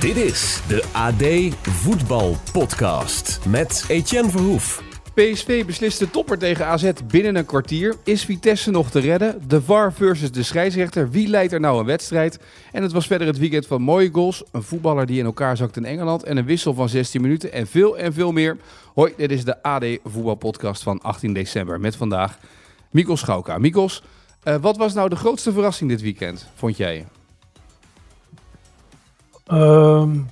Dit is de AD Voetbal Podcast met Etienne Verhoef. PSV beslist de topper tegen AZ binnen een kwartier. Is Vitesse nog te redden? De VAR versus de scheidsrechter. Wie leidt er nou een wedstrijd? En het was verder het weekend van mooie goals. Een voetballer die in elkaar zakt in Engeland. En een wissel van 16 minuten. En veel en veel meer. Hoi, dit is de AD Voetbal Podcast van 18 december. Met vandaag Mikos Schauka. Mikos, uh, wat was nou de grootste verrassing dit weekend, vond jij? Um,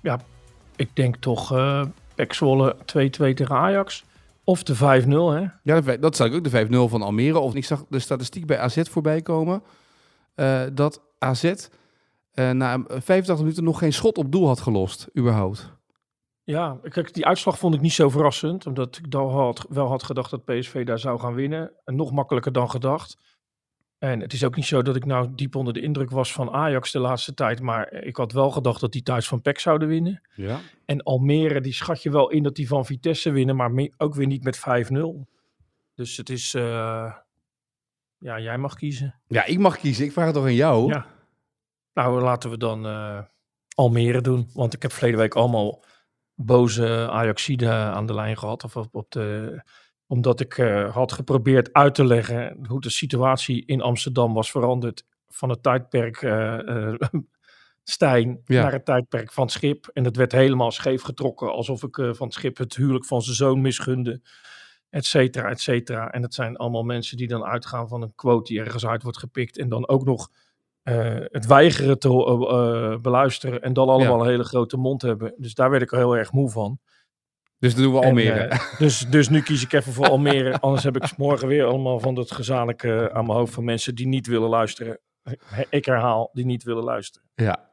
ja, ik denk toch uh, Pek Zwolle 2-2 tegen Ajax. Of de 5-0, hè? Ja, dat zag ik ook, de 5-0 van Almere. Of ik zag de statistiek bij AZ voorbij komen. Uh, dat AZ uh, na 85 minuten nog geen schot op doel had gelost, überhaupt. Ja, kijk, die uitslag vond ik niet zo verrassend. Omdat ik dan had, wel had gedacht dat PSV daar zou gaan winnen. En nog makkelijker dan gedacht. En het is ook niet zo dat ik nou diep onder de indruk was van Ajax de laatste tijd. Maar ik had wel gedacht dat die thuis van PEC zouden winnen. Ja. En Almere, die schat je wel in dat die van Vitesse winnen. Maar ook weer niet met 5-0. Dus het is... Uh, ja, jij mag kiezen. Ja, ik mag kiezen. Ik vraag het toch aan jou? Ja. Nou, laten we dan uh, Almere doen. Want ik heb verleden week allemaal boze Ajaxide aan de lijn gehad. Of op, op de omdat ik uh, had geprobeerd uit te leggen hoe de situatie in Amsterdam was veranderd van het tijdperk uh, Stijn ja. naar het tijdperk van schip. En het werd helemaal scheef getrokken, alsof ik van het schip het huwelijk van zijn zoon misgunde, et cetera, et cetera. En het zijn allemaal mensen die dan uitgaan van een quote die ergens uit wordt gepikt en dan ook nog het weigeren te beluisteren en dan allemaal ja. een hele grote mond hebben. Dus daar werd ik heel erg moe van. Dus doen we Almere. En, uh, dus, dus nu kies ik even voor Almere. Anders heb ik morgen weer allemaal van dat gezamenlijke aan mijn hoofd van mensen die niet willen luisteren. Ik herhaal, die niet willen luisteren. Ja,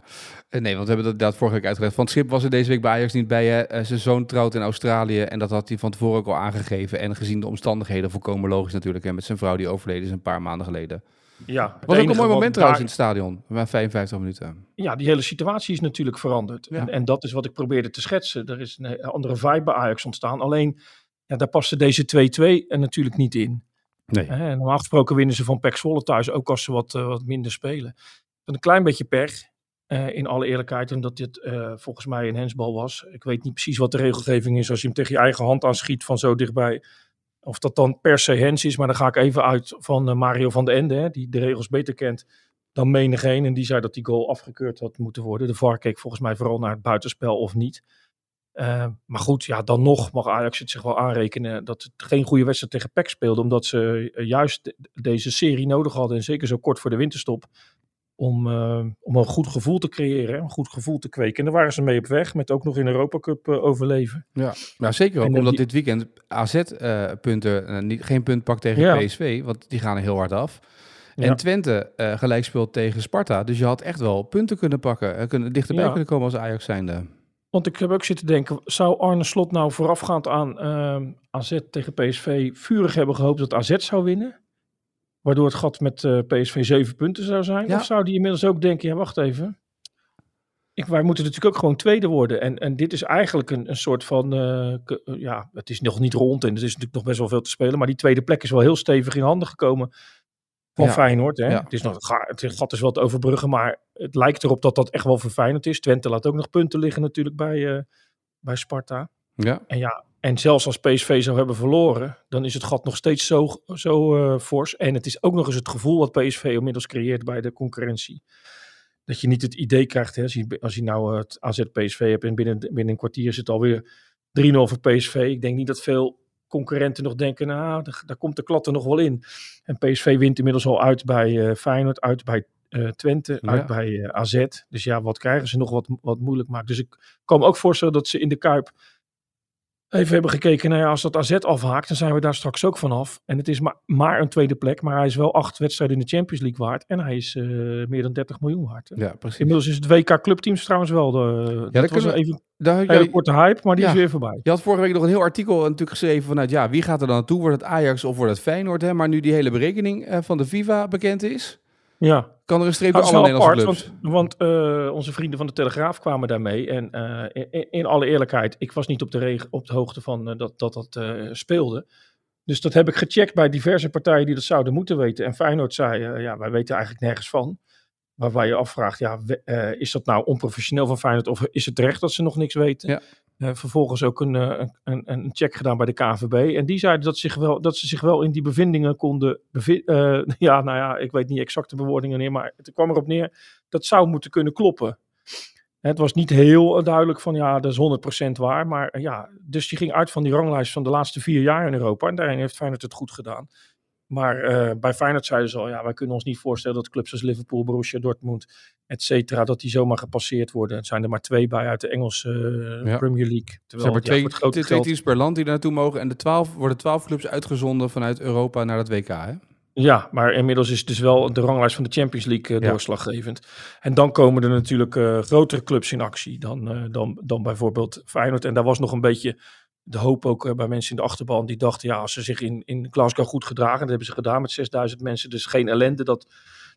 nee, want we hebben dat, dat vorige week uitgelegd. Van schip was er deze week bij Ajax niet bij. Hè? Zijn zoon trouwt in Australië en dat had hij van tevoren ook al aangegeven. En gezien de omstandigheden volkomen logisch natuurlijk. En met zijn vrouw die overleden is een paar maanden geleden. Ja, was ook een mooi moment trouwens in het stadion. Maar 55 minuten. Ja, die hele situatie is natuurlijk veranderd. Ja. En, en, dat is wat ik probeerde te schetsen. Er is een andere vibe bij Ajax ontstaan. Alleen, ja, daar paste deze 2-2 er natuurlijk niet in. Nee. En normaal gesproken winnen ze van Pek Zwolle thuis, ook als ze wat, uh, wat minder spelen. Een klein beetje pech, uh, in alle eerlijkheid. En dat dit uh, volgens mij een hensbal was. Ik weet niet precies wat de regelgeving is als je hem tegen je eigen hand aanschiet van zo dichtbij. Of dat dan per se hens is, maar dan ga ik even uit van uh, Mario van den Ende, hè, die de regels beter kent dan menigeen. En die zei dat die goal afgekeurd had moeten worden. De VAR keek volgens mij vooral naar het buitenspel of niet. Uh, maar goed, ja, dan nog mag Ajax het zich wel aanrekenen dat het geen goede wedstrijd tegen PEC speelde. Omdat ze juist de, deze serie nodig hadden. En zeker zo kort voor de winterstop om, uh, om een goed gevoel te creëren, een goed gevoel te kweken. En daar waren ze mee op weg, met ook nog in de Europa Cup uh, overleven. Ja, nou zeker ook, en omdat die... dit weekend AZ-punten, uh, niet, geen punt pakt tegen ja. PSV, want die gaan er heel hard af. En ja. Twente gelijk speelt tegen Sparta, dus je had echt wel punten kunnen pakken, kunnen, dichterbij ja. kunnen komen als Ajax zijnde. Want ik heb ook zitten denken, zou Arne Slot nou voorafgaand aan AZ tegen PSV vurig hebben gehoopt dat AZ zou winnen? Waardoor het gat met uh, PSV 7 punten zou zijn? Ja. Of zou die inmiddels ook denken, ja wacht even. Ik, wij moeten natuurlijk ook gewoon tweede worden. En, en dit is eigenlijk een, een soort van, uh, ja, het is nog niet rond en er is natuurlijk nog best wel veel te spelen. Maar die tweede plek is wel heel stevig in handen gekomen van ja. Feyenoord. Hè? Ja. Het, is nog, het gat is wel te overbruggen, maar het lijkt erop dat dat echt wel Feyenoord is. Twente laat ook nog punten liggen natuurlijk bij, uh, bij Sparta. Ja. En ja, en zelfs als PSV zou hebben verloren, dan is het gat nog steeds zo, zo uh, fors. En het is ook nog eens het gevoel wat PSV inmiddels creëert bij de concurrentie. Dat je niet het idee krijgt, hè, als, je, als je nou het AZ-PSV hebt en binnen, binnen een kwartier zit alweer 3-0 voor PSV. Ik denk niet dat veel concurrenten nog denken, nou, daar, daar komt de klatten nog wel in. En PSV wint inmiddels al uit bij uh, Feyenoord, uit bij uh, Twente, ja. uit bij AZ. Dus ja, wat krijgen ze nog wat, wat moeilijk maakt. Dus ik kan me ook voorstellen dat ze in de Kuip even hebben gekeken, nou ja, als dat AZ afhaakt, dan zijn we daar straks ook vanaf. En het is maar, maar een tweede plek, maar hij is wel acht wedstrijden in de Champions League waard. En hij is uh, meer dan 30 miljoen waard. Hè? Ja, precies. Inmiddels is het WK Clubteams trouwens wel de, ja, dat was we, even daar, een hele korte hype, maar die ja, is weer voorbij. Je had vorige week nog een heel artikel natuurlijk geschreven vanuit, ja, wie gaat er dan naartoe? Wordt het Ajax of wordt het Feyenoord? Hè? Maar nu die hele berekening uh, van de FIFA bekend is... Ja. Kan er een streep voor alle Nederlandse apart, clubs? Want, want uh, onze vrienden van de Telegraaf kwamen daarmee. En uh, in, in, alle eerlijkheid, ik was niet op de, reg- op de hoogte van uh, dat dat, dat speelde. Dus dat heb ik gecheckt bij diverse partijen die dat zouden moeten weten. En Feyenoord zei, ja, wij weten eigenlijk nergens van. Waarbij je afvraagt, ja, is dat nou onprofessioneel van Feyenoord of is het terecht dat ze nog niks weten? Ja. Uh, vervolgens ook een, een, een, check gedaan bij de KVB. En die zeiden dat, zich wel, dat ze zich wel in die bevindingen konden... uh, ja, nou ja, ik weet niet exact de bewoordingen neer, maar het kwam erop neer... dat zou moeten kunnen kloppen. Het was niet heel duidelijk van ja, dat is 100% waar. Maar ja, dus die ging uit van die ranglijst van de laatste vier jaar in Europa. En daarin heeft Feyenoord het goed gedaan. Maar uh, bij Feyenoord zeiden ze al, ja, wij kunnen ons niet voorstellen dat clubs als Liverpool, Borussia Dortmund, et cetera, dat die zomaar gepasseerd worden. Er zijn er maar twee bij uit de Engelse uh, ja. Premier League. Terwijl, er zijn maar twee, twee teams per land die naartoe mogen. En de twaalf worden twaalf clubs uitgezonden vanuit Europa naar het WK, hè? Ja, maar inmiddels is dus wel de ranglijst van de Champions League uh, doorslaggevend. En dan komen er natuurlijk grotere clubs in actie dan, dan, dan bijvoorbeeld Feyenoord. En daar was nog een beetje de hoop ook bij mensen in de achterban. Die dachten, ja, als ze zich in, in Glasgow goed gedragen, dat hebben ze gedaan met 6000 mensen. Dus geen ellende dat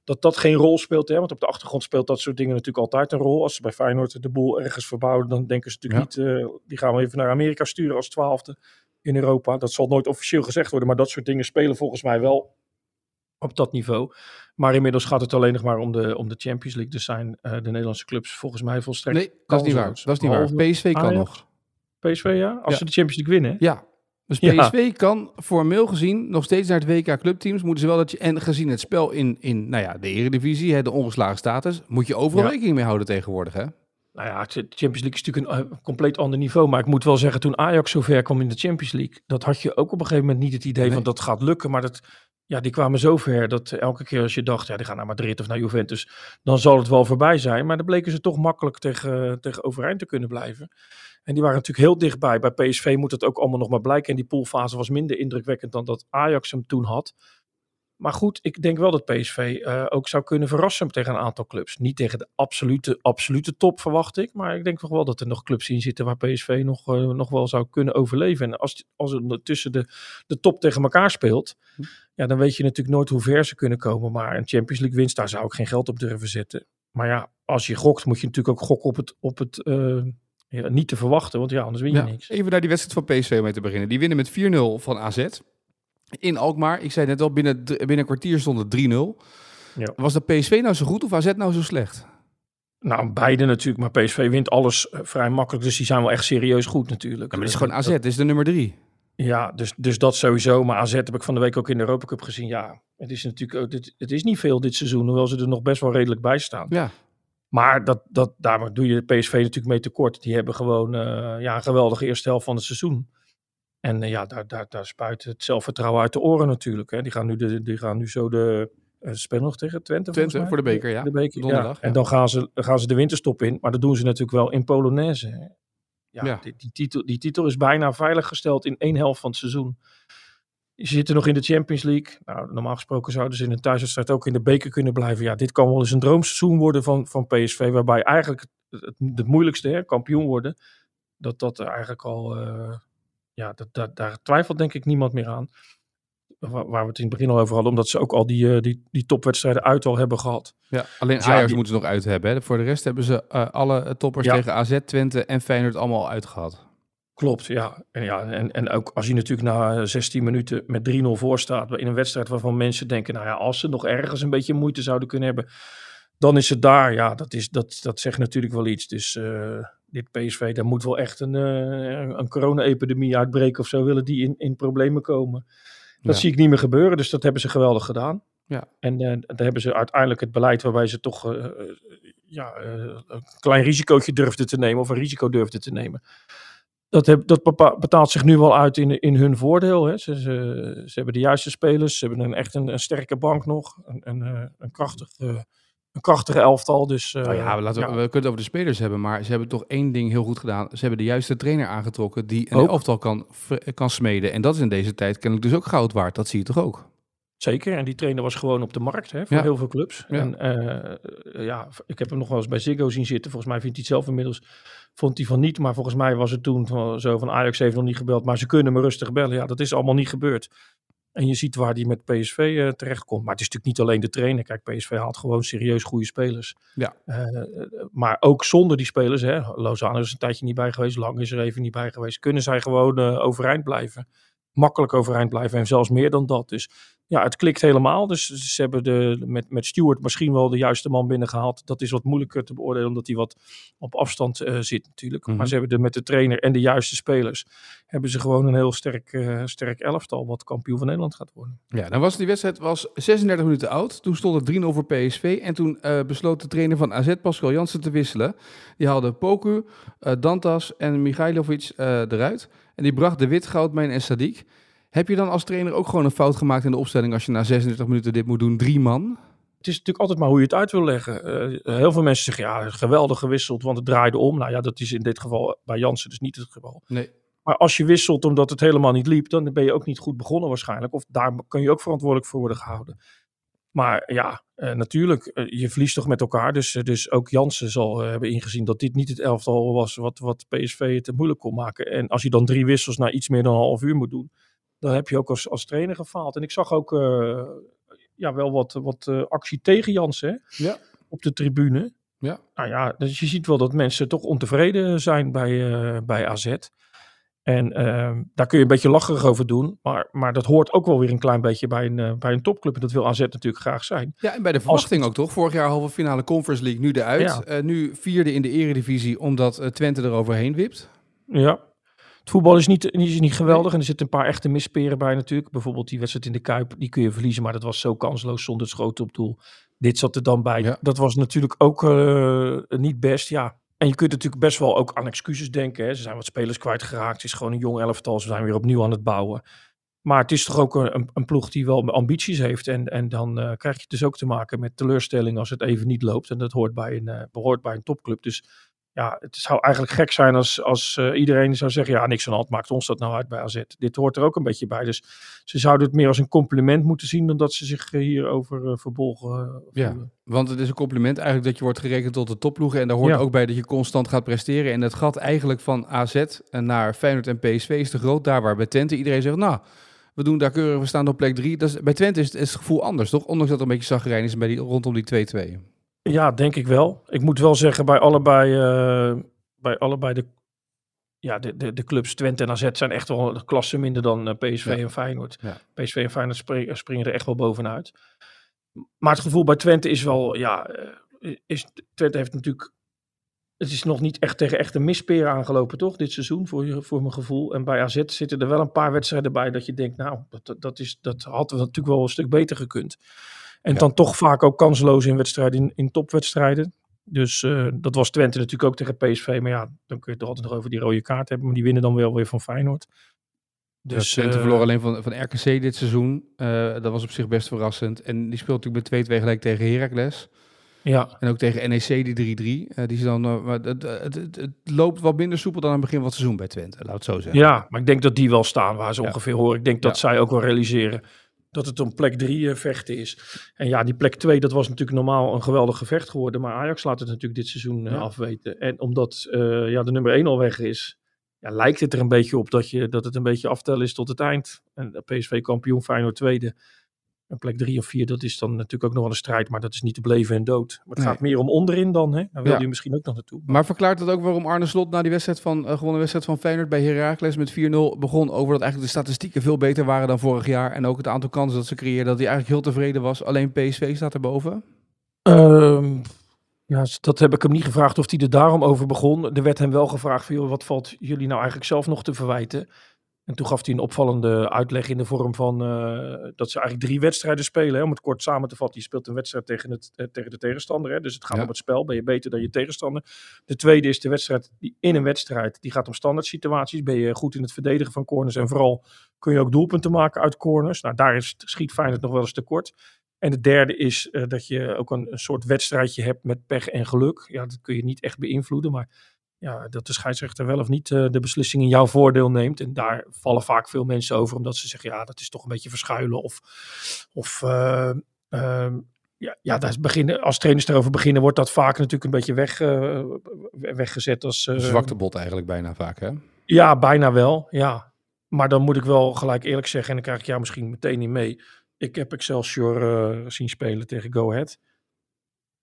dat, dat geen rol speelt. Hè? Want op de achtergrond speelt dat soort dingen natuurlijk altijd een rol. Als ze bij Feyenoord de boel ergens verbouwen, dan denken ze natuurlijk niet, die gaan we even naar Amerika sturen als twaalfde in Europa. Dat zal nooit officieel gezegd worden, maar dat soort dingen spelen volgens mij wel op dat niveau. Maar inmiddels gaat het alleen nog maar om de, om de Champions League. Dus zijn uh, de Nederlandse clubs volgens mij volstrekt. Nee, dat is niet waar. Dat is niet waar. PSV kan nog. PSV ja? Als ja. ze de Champions League winnen. Ja. Dus PSV ja. kan formeel gezien nog steeds naar het WK clubteams. Moeten ze wel dat je, en gezien het spel in, in nou ja, de Eredivisie, hè, de ongeslagen status, moet je overal ja. rekening mee houden tegenwoordig. Hè? Nou ja, de Champions League is natuurlijk een, een, compleet ander niveau. Maar ik moet wel zeggen, toen Ajax zover kwam in de Champions League, dat had je ook op een gegeven moment niet het idee nee. van dat gaat lukken. Maar dat, ja, die kwamen zo ver dat elke keer als je dacht, ja, die gaan naar Madrid of naar Juventus, dan zal het wel voorbij zijn. Maar dan bleken ze toch makkelijk tegen, tegen overeind te kunnen blijven. En die waren natuurlijk heel dichtbij. Bij PSV moet het ook allemaal nog maar blijken. En die poolfase was minder indrukwekkend dan dat Ajax hem toen had. Maar goed, ik denk wel dat PSV uh, ook zou kunnen verrassen tegen een aantal clubs. Niet tegen de absolute, absolute top, verwacht ik. Maar ik denk toch wel dat er nog clubs in zitten waar PSV nog, uh, nog wel zou kunnen overleven. En als, als het tussen de, de top tegen elkaar speelt, hm. ja, dan weet je natuurlijk nooit hoe ver ze kunnen komen. Maar een Champions League winst, daar zou ik geen geld op durven zetten. Maar ja, als je gokt, moet je natuurlijk ook gokken op het, op het uh, ja, niet te verwachten. Want ja, anders win je ja, niks. Even naar die wedstrijd van PSV mee te beginnen. Die winnen met 4-0 van AZ in Alkmaar. Ik zei net al, binnen, binnen een kwartier stond het 3-0. Ja. Was dat PSV nou zo goed of AZ nou zo slecht? Nou, beide natuurlijk. Maar PSV wint alles uh, vrij makkelijk. Dus die zijn wel echt serieus goed natuurlijk. Ja, maar het is gewoon AZ, het is de nummer drie. Ja, dus, dus dat sowieso. Maar AZ heb ik van de week ook in de Europa Cup gezien. Ja, het is natuurlijk ook, dit, het is niet veel dit seizoen. Hoewel ze er nog best wel redelijk bij staan. Ja. Maar dat, dat, daar doe je de PSV natuurlijk mee tekort. Die hebben gewoon uh, ja, een geweldige eerste helft van het seizoen. En uh, ja, daar, daar, daar spuit het zelfvertrouwen uit de oren natuurlijk. Hè. Die, gaan nu de, die gaan nu zo de... Uh, spelen nog tegen Twente, Twente voor de beker, ja. De beker, Donderdag, ja. En dan gaan ze, gaan ze de winterstop in. Maar dat doen ze natuurlijk wel in Polonaise. Hè. Ja, ja. Die, die, titel, die titel is bijna veilig gesteld in één helft van het seizoen. Ze zitten nog in de Champions League. Nou, normaal gesproken zouden ze in een thuiswedstrijd ook in de beker kunnen blijven. Ja, dit kan wel eens een droomseizoen worden van, van PSV. Waarbij eigenlijk het, het, het moeilijkste, hè, kampioen worden. Dat dat eigenlijk al... Uh, ja, dat, dat, daar twijfelt denk ik niemand meer aan. Waar, waar, we het in het begin al over hadden. Omdat ze ook al die, uh, die, die topwedstrijden uit al hebben gehad. Ja, alleen dus Ajax ja, die... moeten ze nog uit hebben. Hè? Voor de rest hebben ze uh, alle toppers ja. tegen AZ, Twente en Feyenoord allemaal uitgehad. Klopt, ja. En, ja en, en ook als je natuurlijk na 16 minuten met 3-0 voor staat in een wedstrijd waarvan mensen denken, nou ja, als ze nog ergens een beetje moeite zouden kunnen hebben, dan is het daar. Ja, dat, is, dat, dat zegt natuurlijk wel iets. Dus uh, dit PSV, daar moet wel echt een, uh, een corona-epidemie uitbreken of zo, willen die in, in problemen komen. Dat ja. zie ik niet meer gebeuren, dus dat hebben ze geweldig gedaan. Ja. En uh, daar hebben ze uiteindelijk het beleid waarbij ze toch ja, een klein risicootje durfden te nemen, of een risico durfden te nemen dat, heb, dat betaalt zich nu wel uit in, in hun voordeel. Hè. Ze, ze, ze, hebben de juiste spelers. Ze hebben een, echt een, een sterke bank nog. Een, een, een, krachtig, een krachtige elftal. Dus, uh, nou ja, we, ja. we kunnen het over de spelers hebben. Maar ze hebben toch één ding heel goed gedaan. Ze hebben de juiste trainer aangetrokken die een ook. elftal kan, kan smeden. En dat is in deze tijd kennelijk dus ook goud waard. Dat zie je toch ook? Zeker, en die trainer was gewoon op de markt hè, voor ja. heel veel clubs. Ja. En uh, ja, ik heb hem nog wel eens bij Ziggo zien zitten. Volgens mij vindt hij het zelf inmiddels, vond hij van niet. Maar volgens mij was het toen van, zo van Ajax heeft nog niet gebeld, maar ze kunnen me rustig bellen. Ja, dat is allemaal niet gebeurd. En je ziet waar hij met PSV uh, terechtkomt. Maar het is natuurlijk niet alleen de trainer. Kijk, PSV haalt gewoon serieus goede spelers. Ja. Uh, maar ook zonder die spelers, hè, Lozano is een tijdje niet bij geweest, Lang is er even niet bij geweest, kunnen zij gewoon overeind blijven. Makkelijk overeind blijven en zelfs meer dan dat. Dus ja, het klikt helemaal. Dus ze hebben de, met, met Stewart misschien wel de juiste man binnengehaald. Dat is wat moeilijker te beoordelen, omdat hij wat op afstand uh, zit natuurlijk. Mhm. Maar ze hebben de, met de trainer en de juiste spelers, hebben ze gewoon een heel sterk, uh, sterk elftal wat kampioen van Nederland gaat worden. Ja, dan was die wedstrijd was 36 minuten oud. Toen stond het 3-0 voor PSV. En toen uh, besloot de trainer van AZ, Pascal Jansen, te wisselen. Die haalde Poku, Dantas en Michailovic eruit. En die bracht de Wit, Goudmijn en Sadiq. Heb je dan als trainer ook gewoon een fout gemaakt in de opstelling als je na 36 minuten dit moet doen? Drie man? Het is natuurlijk altijd maar hoe je het uit wil leggen. Uh, heel veel mensen zeggen, ja, geweldig gewisseld, want het draaide om. Nou ja, dat is in dit geval bij Jansen dus niet het geval. Nee. Maar als je wisselt omdat het helemaal niet liep, dan ben je ook niet goed begonnen waarschijnlijk. Of daar kun je ook verantwoordelijk voor worden gehouden. Maar ja, uh, natuurlijk, uh, je verliest toch met elkaar. Dus, uh, dus ook Jansen zal hebben ingezien dat dit niet het elftal was wat, wat PSV het moeilijk kon maken. En als je dan drie wissels na iets meer dan een half uur moet doen, dan heb je ook als, als trainer gefaald. En ik zag ook ja, wel wat, wat actie tegen Jansen ja. op de tribune. Ja. Nou ja, dus je ziet wel dat mensen toch ontevreden zijn bij, bij AZ. En daar kun je een beetje lacherig over doen. Maar, maar dat hoort ook wel weer een klein beetje bij een, bij een topclub. En dat wil AZ natuurlijk graag zijn. Ja, en bij de verwachting ook toch? Vorig jaar halve finale Conference League, nu eruit. Ja. nu vierde in de eredivisie omdat Twente eroverheen wipt. Ja, het voetbal is niet, is niet geweldig en er zitten een paar echte misperen bij natuurlijk. Bijvoorbeeld die wedstrijd in de Kuip, die kun je verliezen, maar dat was zo kansloos zonder schoten op doel. Dit zat er dan bij. Ja. Dat was natuurlijk ook niet best, ja. En je kunt natuurlijk best wel ook aan excuses denken. Hè. Ze zijn wat spelers kwijtgeraakt. Het is gewoon een jong elftal. Ze zijn weer opnieuw aan het bouwen. Maar het is toch ook een, een ploeg die wel ambities heeft. En, en dan uh, krijg je dus ook te maken met teleurstelling als het even niet loopt. En dat hoort bij een, uh, behoort bij een topclub. Dus ja, het zou eigenlijk gek zijn als, als uh, iedereen zou zeggen, ja, niks aan de hand, maakt ons dat nou uit bij AZ. Dit hoort er ook een beetje bij. Dus ze zouden het meer als een compliment moeten zien dan dat ze zich uh, hierover uh, verbolgen. ja, want het is een compliment eigenlijk dat je wordt gerekend tot de topploegen. En daar hoort ja. ook bij dat je constant gaat presteren. En het gat eigenlijk van AZ naar Feyenoord en PSV is te groot. Daar waar bij Twente iedereen zegt, nou, we doen daar keurig, we staan op plek drie. Dat is, bij Twente is het, is het gevoel anders, toch? Ondanks dat er een beetje zagrijn is bij die, rondom die 2-2. Ja, denk ik wel. Ik moet wel zeggen, bij allebei, uh, bij allebei de, ja, de, de, de clubs Twente en AZ zijn echt wel een klasse minder dan uh, PSV ja. en Feyenoord. Ja. PSV en Feyenoord springen, springen er echt wel bovenuit. Maar het gevoel bij Twente is wel, ja, uh, is, Twente heeft natuurlijk, het is nog niet echt tegen echte misperen aangelopen, toch, dit seizoen, voor, je, voor mijn gevoel. En bij AZ zitten er wel een paar wedstrijden bij dat je denkt, nou, dat, dat, is, dat had natuurlijk wel een stuk beter gekund. En ja. dan toch vaak ook kansloos in wedstrijden, in, in topwedstrijden. Dus uh, dat was Twente natuurlijk ook tegen PSV. Maar ja, dan kun je het altijd nog over die rode kaart hebben. Maar die winnen dan wel weer van Feyenoord. Dus, ja, Twente uh, verloor alleen van, van RKC dit seizoen. Uh, dat was op zich best verrassend. En die speelt natuurlijk met 2-2 gelijk tegen Heracles. Ja. En ook tegen NEC die 3-3. die is dan, maar het, het, het, het, loopt wat minder soepel dan aan het begin van het seizoen bij Twente. Laat het zo zeggen. Ja, maar ik denk dat die wel staan waar ze Ja. ongeveer horen. Ik denk dat Ja. zij ook wel realiseren dat het om plek 3 vechten is. En ja, die plek 2, dat was natuurlijk normaal een geweldig gevecht geworden. Maar Ajax laat het natuurlijk dit seizoen eh, Ja. afweten. En omdat eh, ja, de nummer 1 al weg is, ja, lijkt het er een beetje op dat, je, dat het een beetje aftellen is tot het eind. En de PSV kampioen, Feyenoord tweede. En plek 3 of 4, dat is dan natuurlijk ook nog wel een strijd. Maar dat is niet te beleven en dood. Maar het Nee. gaat meer om onderin dan. Hè? Daar wil Ja. je misschien ook nog naartoe. Maar verklaart dat ook waarom Arne Slot na die wedstrijd van, eh, gewonnen wedstrijd van Feyenoord bij Heracles met 4-0 begon over dat eigenlijk de statistieken veel beter waren dan vorig jaar. En ook het aantal kansen dat ze creëerden, dat hij eigenlijk heel tevreden was. Alleen PSV staat erboven. Ehm, ja, dat heb ik hem niet gevraagd of hij er daarom over begon. Er werd hem wel gevraagd van, joh, wat valt jullie nou eigenlijk zelf nog te verwijten? En toen gaf hij een opvallende uitleg in de vorm van eh, dat ze eigenlijk drie wedstrijden spelen. Hè? Om het kort samen te vatten, je speelt een wedstrijd tegen, het, eh, tegen de tegenstander. Hè? Dus het gaat Ja. om het spel, ben je beter dan je tegenstander. De tweede is de wedstrijd die in een wedstrijd, die gaat om standaard situaties. Ben je goed in het verdedigen van corners en vooral kun je ook doelpunten maken uit corners. Nou, daar is, schiet Feyenoord nog wel eens tekort. En de derde is eh, dat je ook een, een soort wedstrijdje hebt met pech en geluk. Ja, dat kun je niet echt beïnvloeden, maar ja, dat de scheidsrechter wel of niet eh, de beslissing in jouw voordeel neemt. En daar vallen vaak veel mensen over, omdat ze zeggen, ja, dat is toch een beetje verschuilen. Of, of eh, ehm, ja, ja daar beginnen, als trainers erover beginnen, wordt dat vaak natuurlijk een beetje weg, eh, weggezet als... Zwakte bot eigenlijk bijna vaak, hè? ja, bijna wel, ja. Maar dan moet ik wel gelijk eerlijk zeggen, en dan krijg ik jou misschien meteen niet mee. Ik heb Excelsior zien spelen tegen Go Ahead.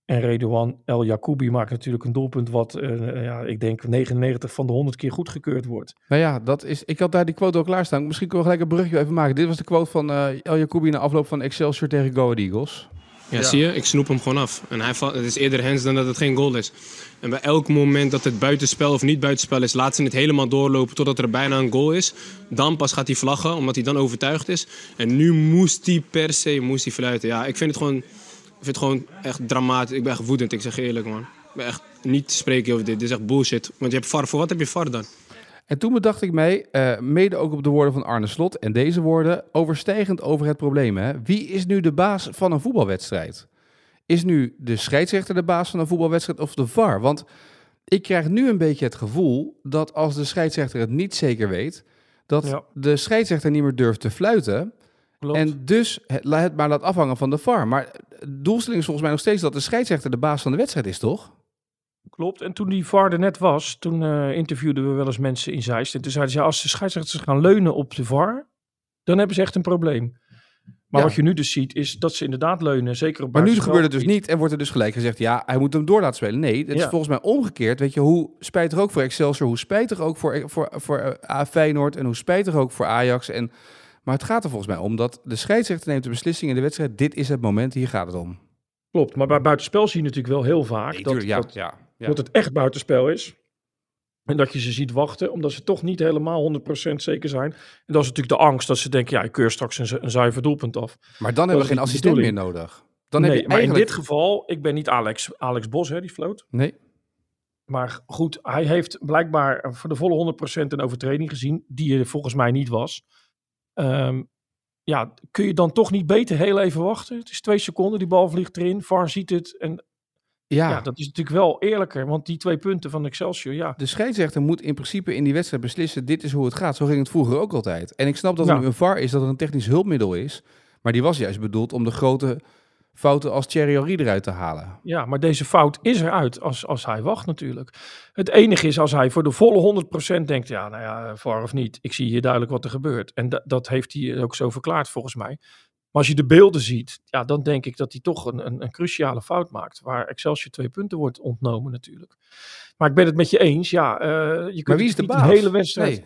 En Redouan El Jacoubi maakt natuurlijk een doelpunt wat, uh, ja, ik denk 99 van de 100 keer goedgekeurd wordt. Nou ja, dat is, ik had daar die quote ook klaarstaan. Misschien kunnen we gelijk een brugje even maken. Dit was de quote van uh, El Jacoubi na afloop van Excelsior tegen Go Eagles. Ja, zie je, ik snoep hem gewoon af. En hij valt, het is eerder hands dan dat het geen goal is. En bij elk moment dat het buitenspel of niet buitenspel is, laat ze het helemaal doorlopen totdat er bijna een goal is. Dan pas gaat hij vlaggen, omdat hij dan overtuigd is. En nu moest hij per se moest hij fluiten. Ja, ik vind het gewoon, vind het gewoon echt dramatisch. Ik ben echt woedend, ik zeg eerlijk man. Ik ben echt niet te spreken over dit. Dit is echt bullshit. Want je hebt VAR, voor wat heb je VAR dan? En toen bedacht ik mij, uh, mede ook op de woorden van Arne Slot en deze woorden, overstijgend over het probleem. Hè? Wie is nu de baas van een voetbalwedstrijd? Is nu de scheidsrechter de baas van een voetbalwedstrijd of de VAR? Want ik krijg nu een beetje het gevoel dat als de scheidsrechter het niet zeker weet, dat de scheidsrechter niet meer durft te fluiten. Klopt. En dus het, het maar laat afhangen van de VAR. Maar de doelstelling is volgens mij nog steeds dat de scheidsrechter de baas van de wedstrijd is, toch? Klopt. En toen die VAR er net was, toen uh, interviewden we wel eens mensen in Zeist. En toen zeiden ze, ja, als de scheidsrechters gaan leunen op de VAR, dan hebben ze echt een probleem. Maar wat je nu dus ziet, is dat ze inderdaad leunen, zeker op Maar nu gebeurt het dus niet en wordt er dus gelijk gezegd, ja, hij moet hem door laten spelen. Nee, het is volgens mij omgekeerd. Weet je, hoe spijtig ook voor Excelsior, hoe spijtig ook voor, voor, voor uh, Feyenoord en hoe spijtig ook voor Ajax. En, maar het gaat er volgens mij om dat de scheidsrechter neemt de beslissing in de wedstrijd. Dit is het moment, hier gaat het om. Klopt, maar bij buitenspel zie je natuurlijk wel heel vaak nee, dat, ja, dat, ja, ja. dat het echt buitenspel is. En dat je ze ziet wachten, omdat ze toch niet helemaal 100% zeker zijn. En dat is natuurlijk de angst dat ze denken, ja, ik keur straks een, een zuiver doelpunt af. Maar dan hebben we geen assistent meer nodig. Dan nee, heb je maar in dit geval, ik ben niet Alex, Alex Bos, hè, die floot. Nee. Maar goed, hij heeft blijkbaar voor de volle 100% een overtreding gezien, die er volgens mij niet was. Um, ja, kun je dan toch niet beter heel even wachten? Het is twee seconden, die bal vliegt erin, VAR ziet het en ja. ja. dat is natuurlijk wel eerlijker, want die twee punten van Excelsior, ja. De scheidsrechter moet in principe in die wedstrijd beslissen, dit is hoe het gaat. Zo ging het vroeger ook altijd. En ik snap dat er nu een VAR is, dat er een technisch hulpmiddel is. Maar die was juist bedoeld om de grote fouten als Thierry Henry eruit te halen. Ja, maar deze fout is eruit als, als hij wacht natuurlijk. Het enige is als hij voor de volle 100% denkt, ja, nou ja, VAR of niet, ik zie hier duidelijk wat er gebeurt. En dat heeft hij ook zo verklaard volgens mij. Maar als je de beelden ziet, ja, dan denk ik dat hij toch een, een, een, cruciale fout maakt. Waar Excelsior twee punten wordt ontnomen natuurlijk. Maar ik ben het met je eens. Ja, uh, je kunt maar wie is de baas? hele wedstrijd.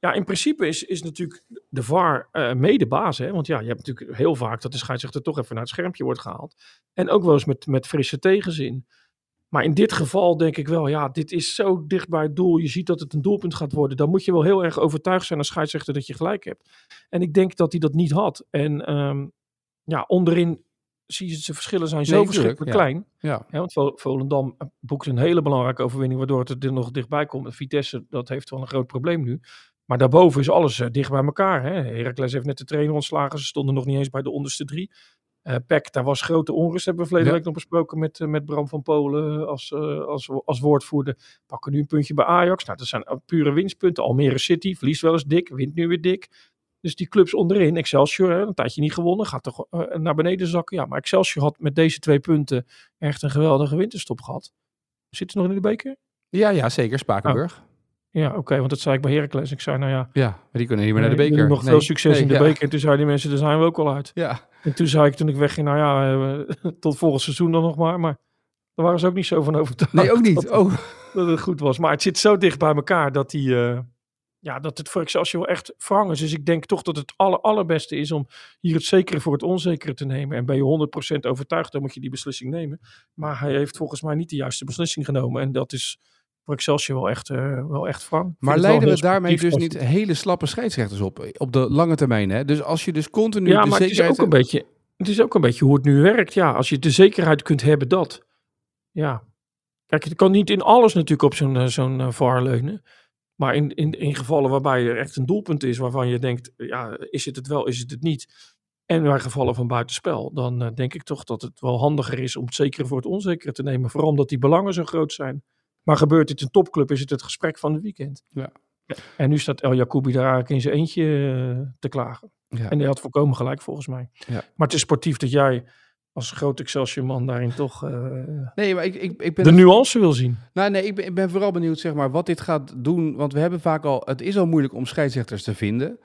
Ja, in principe is, is natuurlijk de VAR uh, mede baas. Hè? Want ja, je hebt natuurlijk heel vaak dat de scheidsrechter toch even naar het schermpje wordt gehaald. En ook wel eens met, met frisse tegenzin. Maar in dit geval denk ik wel, ja, dit is zo dicht bij het doel. Je ziet dat het een doelpunt gaat worden. Dan moet je wel heel erg overtuigd zijn als scheidsrechter dat je gelijk hebt. En ik denk dat hij dat niet had. En um, ja, onderin zie je de verschillen zijn zo nee, verschrikkelijk klein. Ja. ja. want Volendam boekt een hele belangrijke overwinning, waardoor het er nog dichtbij komt. Vitesse, dat heeft wel een groot probleem nu. Maar daarboven is alles uh, dicht bij elkaar. Hè. Heracles heeft net de trainer ontslagen. Ze stonden nog niet eens bij de onderste drie. Uh, Peck, daar was grote onrust. Hebben we verleden week nog besproken met, uh, met Bram van Polen als, als, als woordvoerder. Pakken nu een puntje bij Ajax. Nou, dat zijn pure winstpunten. Almere City verliest wel eens dik, wint nu weer dik. Dus die clubs onderin, Excelsior, hè, een tijdje niet gewonnen, gaat toch naar beneden zakken. Ja, maar Excelsior had met deze twee punten echt een geweldige winterstop gehad. Zitten ze nog in de beker? Ja, ja zeker. Spakenburg. Oh. Ja, oké, want dat zei ik bij Heracles. Ik zei, nou ja... Ja, maar die kunnen niet meer naar de beker. Nog nee. veel succes nee, in de ja. beker. En toen zeiden die mensen, daar zijn we ook al uit. Ja. En toen zei ik toen ik wegging, nou ja, tot volgend seizoen dan nog maar. Maar daar waren ze ook niet zo van overtuigd. Nee, ook niet. Dat, oh. dat het goed was. Maar het zit zo dicht bij elkaar dat die... Uh, ja, dat het voor Excelsior echt wrang is. Dus ik denk toch dat het aller, allerbeste is om hier het zekere voor het onzekere te nemen. En ben je 100% overtuigd, dan moet je die beslissing nemen. Maar hij heeft volgens mij niet de juiste beslissing genomen. En dat is voor Excelsior wel echt, uh, wel echt wrang. Maar leiden we daarmee dus niet hele slappe scheidsrechters op, op de lange termijn? Hè? Dus als je dus continu ja, maar het is ook een beetje, het is ook een beetje hoe het nu werkt. Ja, als je de zekerheid kunt hebben dat, ja. Kijk, het kan niet in alles natuurlijk op zo'n zo'n uh, VAR leunen. Maar in, in, in gevallen waarbij er echt een doelpunt is waarvan je denkt, ja, is het het wel, is het het niet? En bij gevallen van buitenspel, dan uh, denk ik toch dat het wel handiger is om het zekere voor het onzekere te nemen. Vooral omdat die belangen zo groot zijn. Maar gebeurt dit een topclub, is het het gesprek van het weekend. Ja. En nu staat El Jacoubi daar eigenlijk in zijn eentje uh, te klagen. Ja. En hij had volkomen gelijk volgens mij. Ja. Maar het is sportief dat jij als groot Excelsior-man daarin toch uh, nee, maar ik, ik, ik ben de nuance wil zien. Nou, nee, ik ben, ik ben vooral benieuwd zeg maar, wat dit gaat doen. Want we hebben vaak al, het is al moeilijk om scheidsrechters te vinden.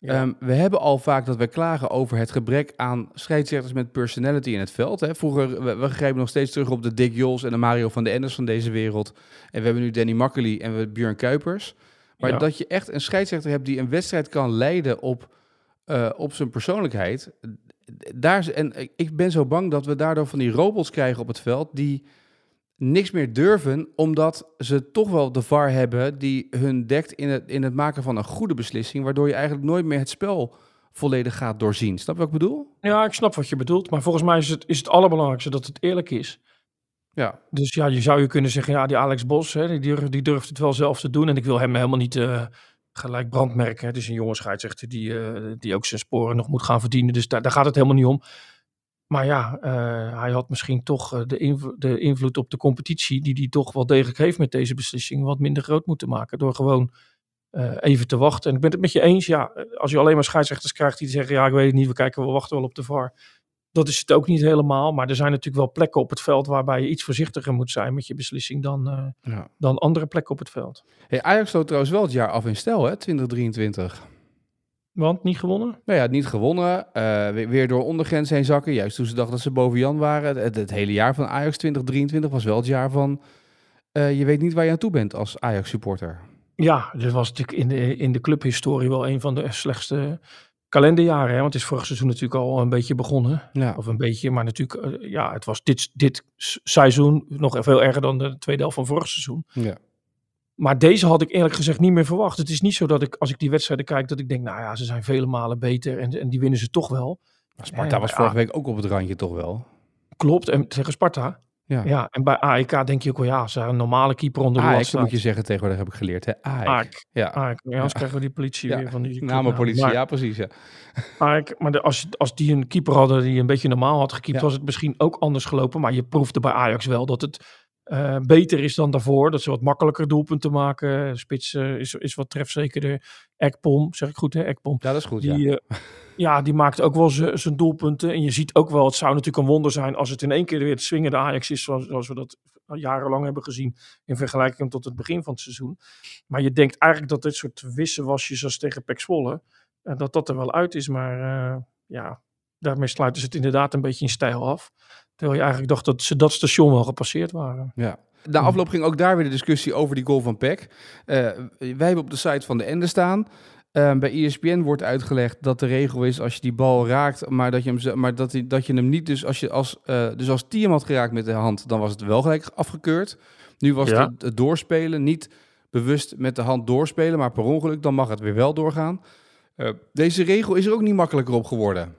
Ja. Ehm, we hebben al vaak dat wij klagen over het gebrek aan scheidsrechters met personality in het veld. Hè. Vroeger, we, we grijpen nog steeds terug op de Dick Jols en de Mario van de Enders van deze wereld. En we hebben nu Danny Makkely en we hebben Björn Kuipers. Maar Ja. dat je echt een scheidsrechter hebt die een wedstrijd kan leiden op, eh, op zijn persoonlijkheid. Daar, en ik ben zo bang dat we daardoor van die robots krijgen op het veld die niks meer durven, omdat ze toch wel de VAR hebben die hun dekt in het, in het maken van een goede beslissing, waardoor je eigenlijk nooit meer het spel volledig gaat doorzien. Snap je wat ik bedoel? Ja, ik snap wat je bedoelt. Maar volgens mij is het, is het allerbelangrijkste dat het eerlijk is. Ja. Dus ja, je zou je kunnen zeggen, ja, die Alex Bos, hè, die, durft, die durft het wel zelf te doen. En ik wil hem helemaal niet eh, gelijk brandmerken. Het is een jonge scheidsrechter die, eh, die ook zijn sporen nog moet gaan verdienen. Dus daar, daar gaat het helemaal niet om. Maar ja, eh, hij had misschien toch eh, de, de invloed op de competitie, die hij toch wel degelijk heeft met deze beslissing, wat minder groot moeten maken. Door gewoon eh, even te wachten. En ik ben het met je eens, ja, als je alleen maar scheidsrechters krijgt die zeggen, ja, ik weet het niet, we kijken, we wachten wel op de VAR. Dat is het ook niet helemaal. Maar er zijn natuurlijk wel plekken op het veld waarbij je iets voorzichtiger moet zijn met je beslissing dan, ja. dan andere plekken op het veld. Hey, Ajax sloot trouwens wel het jaar af in stijl, hè, 2023. Want niet gewonnen? Nou ja, niet gewonnen. eh, weer, weer door ondergrens heen zakken. Juist toen ze dachten dat ze boven Jan waren. Het, het hele jaar van Ajax 2023 was wel het jaar van... eh, je weet niet waar je aan toe bent als Ajax-supporter. Ja, dit was natuurlijk in de, in de clubhistorie wel een van de slechtste kalenderjaren. Hè? Want het is vorig seizoen natuurlijk al een beetje begonnen. Ja. Of een beetje, maar natuurlijk, eh, ja, het was dit, dit seizoen nog veel erger dan de tweede helft van vorig seizoen. ja. Maar deze had ik eerlijk gezegd niet meer verwacht. Het is niet zo dat ik, als ik die wedstrijden kijk, dat ik denk, nou ja, ze zijn vele malen beter en, en die winnen ze toch wel. Maar Sparta was vorige week ook op het randje toch wel. Klopt, en tegen Sparta. Ja. Ja, en bij AEK denk je ook wel, ja, ze zijn een normale keeper onder de AEK lat moet je zeggen tegenwoordig, heb ik geleerd. Hè? AEK. AEK. Ja. AEK. Ja, anders krijgen we die politie Ja, weer van die Namenpolitie, Maar- ja precies. Ja. AEK, maar de, als, als die een keeper hadden die een beetje normaal had gekiept, was het misschien ook anders gelopen. Maar je proefde bij Ajax wel dat het eh, beter is dan daarvoor. Dat ze wat makkelijker doelpunten maken. Spits eh, is, is wat trefzekerder. Ekpom, zeg ik goed hè, Ekpom. ja, dat is goed. Die, ja. ja. ja, die maakt ook wel zijn doelpunten. En je ziet ook wel, het zou natuurlijk een wonder zijn als het in één keer weer het swingende Ajax is, zoals, zoals we dat jarenlang hebben gezien in vergelijking tot het begin van het seizoen. Maar je denkt eigenlijk dat dit soort wisselwasjes als tegen Pek Zwolle, eh, dat dat er wel uit is. Maar eh, ja, daarmee sluiten ze het inderdaad een beetje in stijl af. Terwijl je eigenlijk dacht dat ze dat station wel gepasseerd waren. Ja. Na afloop ging ook daar weer de discussie over die goal van Peck. Eh, wij hebben op de site van de Ende staan. Eh, bij ESPN wordt uitgelegd dat de regel is als je die bal raakt, maar dat je hem, maar dat, hij- dat je hem niet, dus als je als, eh, dus als Tiem had geraakt met de hand, dan was het wel gelijk afgekeurd. Nu was Ja. het, het doorspelen, niet bewust met de hand doorspelen, maar per ongeluk, dan mag het weer wel doorgaan. Eh, deze regel is er ook niet makkelijker op geworden.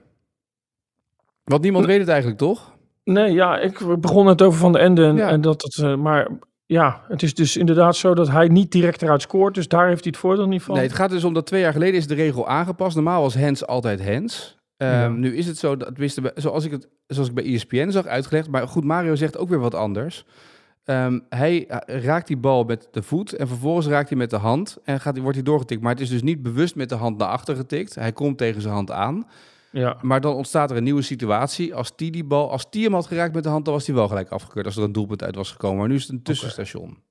Want niemand weet het eigenlijk, toch? Nee, ja, ik we begonnen het over Van de Ende. En, Ja. en dat het, eh, maar ja, het is dus inderdaad zo dat hij niet direct eruit scoort. Dus daar heeft hij het voordeel niet van. Nee, het gaat dus om dat twee jaar geleden is de regel aangepast. Normaal was hands altijd hands. Ehm, Ja. Nu is het zo, dat, wist de- zoals, ik het, zoals ik bij ESPN zag uitgelegd. Maar goed, Mario zegt ook weer wat anders. Ehm, hij eh, raakt die bal met de voet en vervolgens raakt hij met de hand en gaat, wordt hij doorgetikt. Maar het is dus niet bewust met de hand naar achter getikt. Hij komt tegen zijn hand aan. Ja, Maar dan ontstaat er een nieuwe situatie. Als die die bal, als die hem had geraakt met de hand, dan was hij wel gelijk afgekeurd. Als er een doelpunt uit was gekomen. Maar nu is het een tussenstation.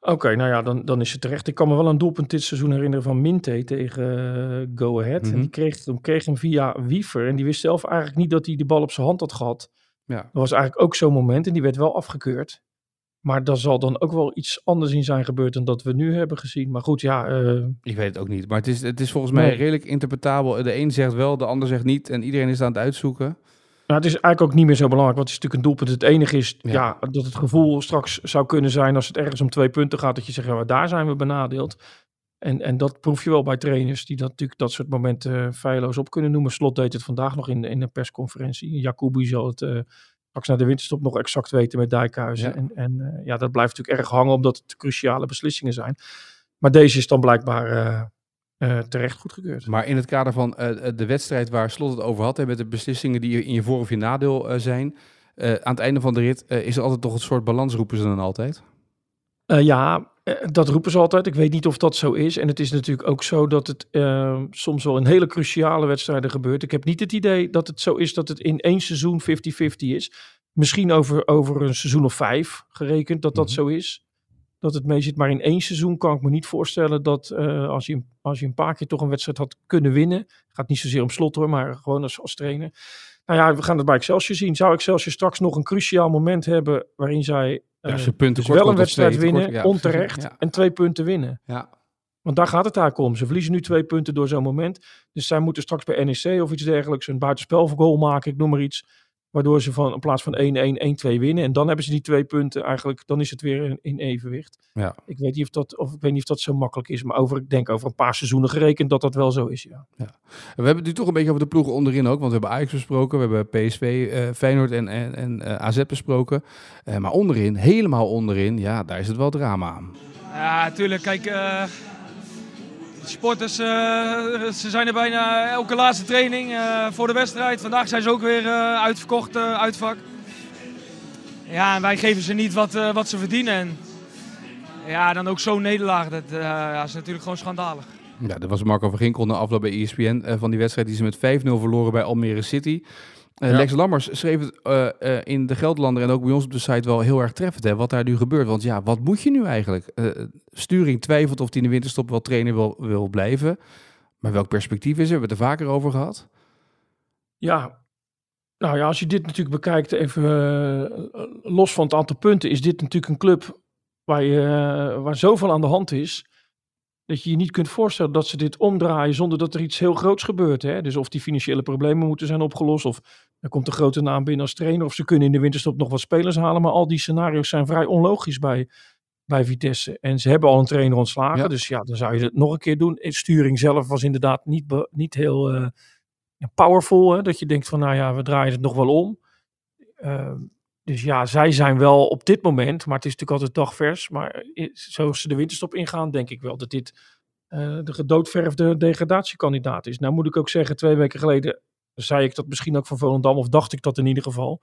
oké, nou ja, dan, dan is het terecht. Ik kan me wel een doelpunt dit seizoen herinneren van Minte tegen eh, Go Ahead. Mhm. En die kreeg, hem- kreeg hem via Wiever. En die wist zelf eigenlijk niet dat hij de bal op zijn hand had gehad. Ja. Dat was eigenlijk ook zo'n moment en die werd wel afgekeurd. Maar daar zal dan ook wel iets anders in zijn gebeurd dan dat we nu hebben gezien. Maar goed, ja, eh, Ik weet het ook niet. Maar het is, het is volgens mij redelijk interpretabel. De een zegt wel, de ander zegt niet. En iedereen is aan het uitzoeken. Nou, het is eigenlijk ook niet meer zo belangrijk, want het is natuurlijk een doelpunt. Het enige is Ja. ja. dat het gevoel straks zou kunnen zijn als het ergens om twee punten gaat, dat je zegt, ja, maar daar zijn we benadeeld. En, en dat proef je wel bij trainers die dat natuurlijk dat soort momenten eh, feilloos op kunnen noemen. Slot deed het vandaag nog in, in een persconferentie. Jacobi zal het eh, straks naar de winterstop nog exact weten met Dijkhuizen. Ja. En, en eh, ja, dat blijft natuurlijk erg hangen, omdat het cruciale beslissingen zijn. Maar deze is dan blijkbaar eh, terecht goedgekeurd. Maar in het kader van de wedstrijd waar Slot het over had... met de beslissingen die in je voor- of je nadeel zijn... aan het einde van de rit is er altijd toch een soort balans, roepen ze dan altijd. Ja, dat roepen ze altijd. Ik weet niet of dat zo is. En het is natuurlijk ook zo dat het eh, soms wel in hele cruciale wedstrijden gebeurt. Ik heb niet het idee dat het zo is dat het in één seizoen 50-50 is. Misschien over, over een seizoen of vijf gerekend dat dat Mhm. zo is. dat het mee zit. Maar in één seizoen kan ik me niet voorstellen dat uh, als, je, als je een paar keer toch een wedstrijd had kunnen winnen. Gaat niet zozeer om slot hoor, maar gewoon als, als trainer. Nou ja, we gaan het bij Excelsior zien. Zou Excelsior straks nog een cruciaal moment hebben waarin zij punten dus wel een wedstrijd winnen, ja, onterecht, ja. en twee punten winnen. Ja. Want daar gaat het eigenlijk om. Ze verliezen nu twee punten door zo'n moment. Dus zij moeten straks bij NEC of iets dergelijks een buitenspelgoal maken, ik noem maar iets. Waardoor ze van, in plaats van 1-1, 1-2 winnen. En dan hebben ze die twee punten eigenlijk. Dan is het weer in, evenwicht. Ja. Ik weet niet of dat, of ik weet niet of dat zo makkelijk is. Maar over, ik denk over een paar seizoenen gerekend dat dat wel zo is. Ja. ja. We hebben het nu toch een beetje over de ploegen onderin ook. Want we hebben Ajax besproken. We hebben PSV, uh, Feyenoord en, en, en uh, AZ besproken. Uh, maar onderin, helemaal onderin, ja, daar is het wel drama aan. Ja, natuurlijk. Kijk, uh, sporters uh, ze zijn er bijna elke laatste training uh, voor de wedstrijd. Vandaag zijn ze ook weer uh, uitverkocht, uitvak. Ja, en wij geven ze niet wat, wat ze verdienen. En ja, dan ook zo'n nederlaag, dat ja, is natuurlijk gewoon schandalig. Ja, dat was Marco van Ginkel na afloop bij ESPN van die wedstrijd die ze met 5-0 verloren bij Almere City. Uh, ja. Lex Lammers schreef het uh, uh, in de Geldlander en ook bij ons op de site wel heel erg treffend. Hè, wat daar nu gebeurt. Want ja, wat moet je nu eigenlijk? Sturing twijfelt of hij in de winterstop wel trainer wil, wil blijven. Maar welk perspectief is er? We hebben het er vaker over gehad. Ja, nou ja, als je dit natuurlijk bekijkt, even los van het aantal punten, is dit natuurlijk een club waar, je, waar zoveel aan de hand is dat je je niet kunt voorstellen dat ze dit omdraaien zonder dat er iets heel groots gebeurt. Hè? Dus of die financiële problemen moeten zijn opgelost, of er komt een grote naam binnen als trainer, of ze kunnen in de winterstop nog wat spelers halen. Maar al die scenario's zijn vrij onlogisch bij, bij Vitesse. En ze hebben al een trainer ontslagen, ja. dus ja, dan zou je het nog een keer doen. Sturing zelf was inderdaad niet, niet heel uh, powerful, hè? dat je denkt van nou ja, we draaien het nog wel om. Uh, dus ja, zij zijn wel op dit moment, maar het is natuurlijk altijd dagvers. Maar zoals ze de winterstop ingaan, denk ik wel dat dit uh, de gedoodverfde degradatiekandidaat is. Nou moet ik ook zeggen, twee weken geleden zei ik dat misschien ook van Volendam, of dacht ik dat in ieder geval.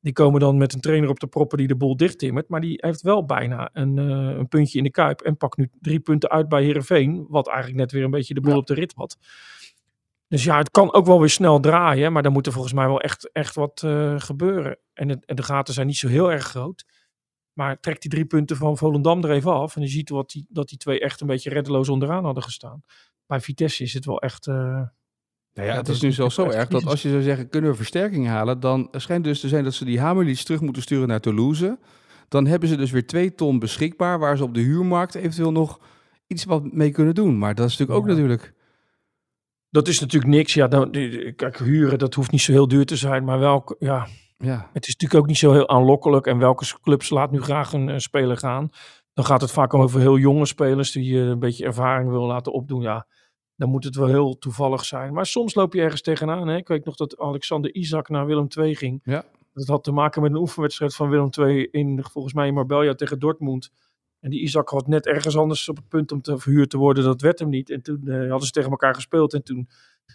Die komen dan met een trainer op de proppen die de boel dichttimmert. Maar die heeft wel bijna een, uh, een puntje in de kuip. En pakt nu drie punten uit bij Herenveen. Wat eigenlijk net weer een beetje de boel ja. op de rit had. Dus ja, het kan ook wel weer snel draaien, maar dan moet er volgens mij wel echt, echt wat uh, gebeuren. En, het, en, de gaten zijn niet zo heel erg groot. Maar trekt die drie punten van Volendam er even af. En je ziet wat die, dat die twee echt een beetje reddeloos onderaan hadden gestaan. Bij Vitesse is het wel echt. Uh, nou ja, het is nu zelfs zo erg dat als je zou zeggen, kunnen we versterking halen, dan schijnt dus te zijn dat ze die Hamerlies terug moeten sturen naar Toulouse. Dan hebben ze dus weer twee ton beschikbaar, waar ze op de huurmarkt eventueel nog iets wat mee kunnen doen. Maar dat is natuurlijk ook natuurlijk dat is natuurlijk niks. Ja, dan, kijk, huren, dat hoeft niet zo heel duur te zijn. Maar welke, ja, ja. het is natuurlijk ook niet zo heel aanlokkelijk. En welke clubs laat nu graag een, een speler gaan? Dan gaat het vaak over heel jonge spelers die je een beetje ervaring wil laten opdoen. Ja, dan moet het wel heel toevallig zijn. Maar soms loop je ergens tegenaan. Hè? Ik weet nog dat Alexander Isaac naar Willem II ging. Ja. Dat had te maken met een oefenwedstrijd van Willem II in, volgens mij in Marbella tegen Dortmund. En die Isaac had net ergens anders op het punt om te verhuurd te worden. Dat werd hem niet. En toen uh, hadden ze tegen elkaar gespeeld. En toen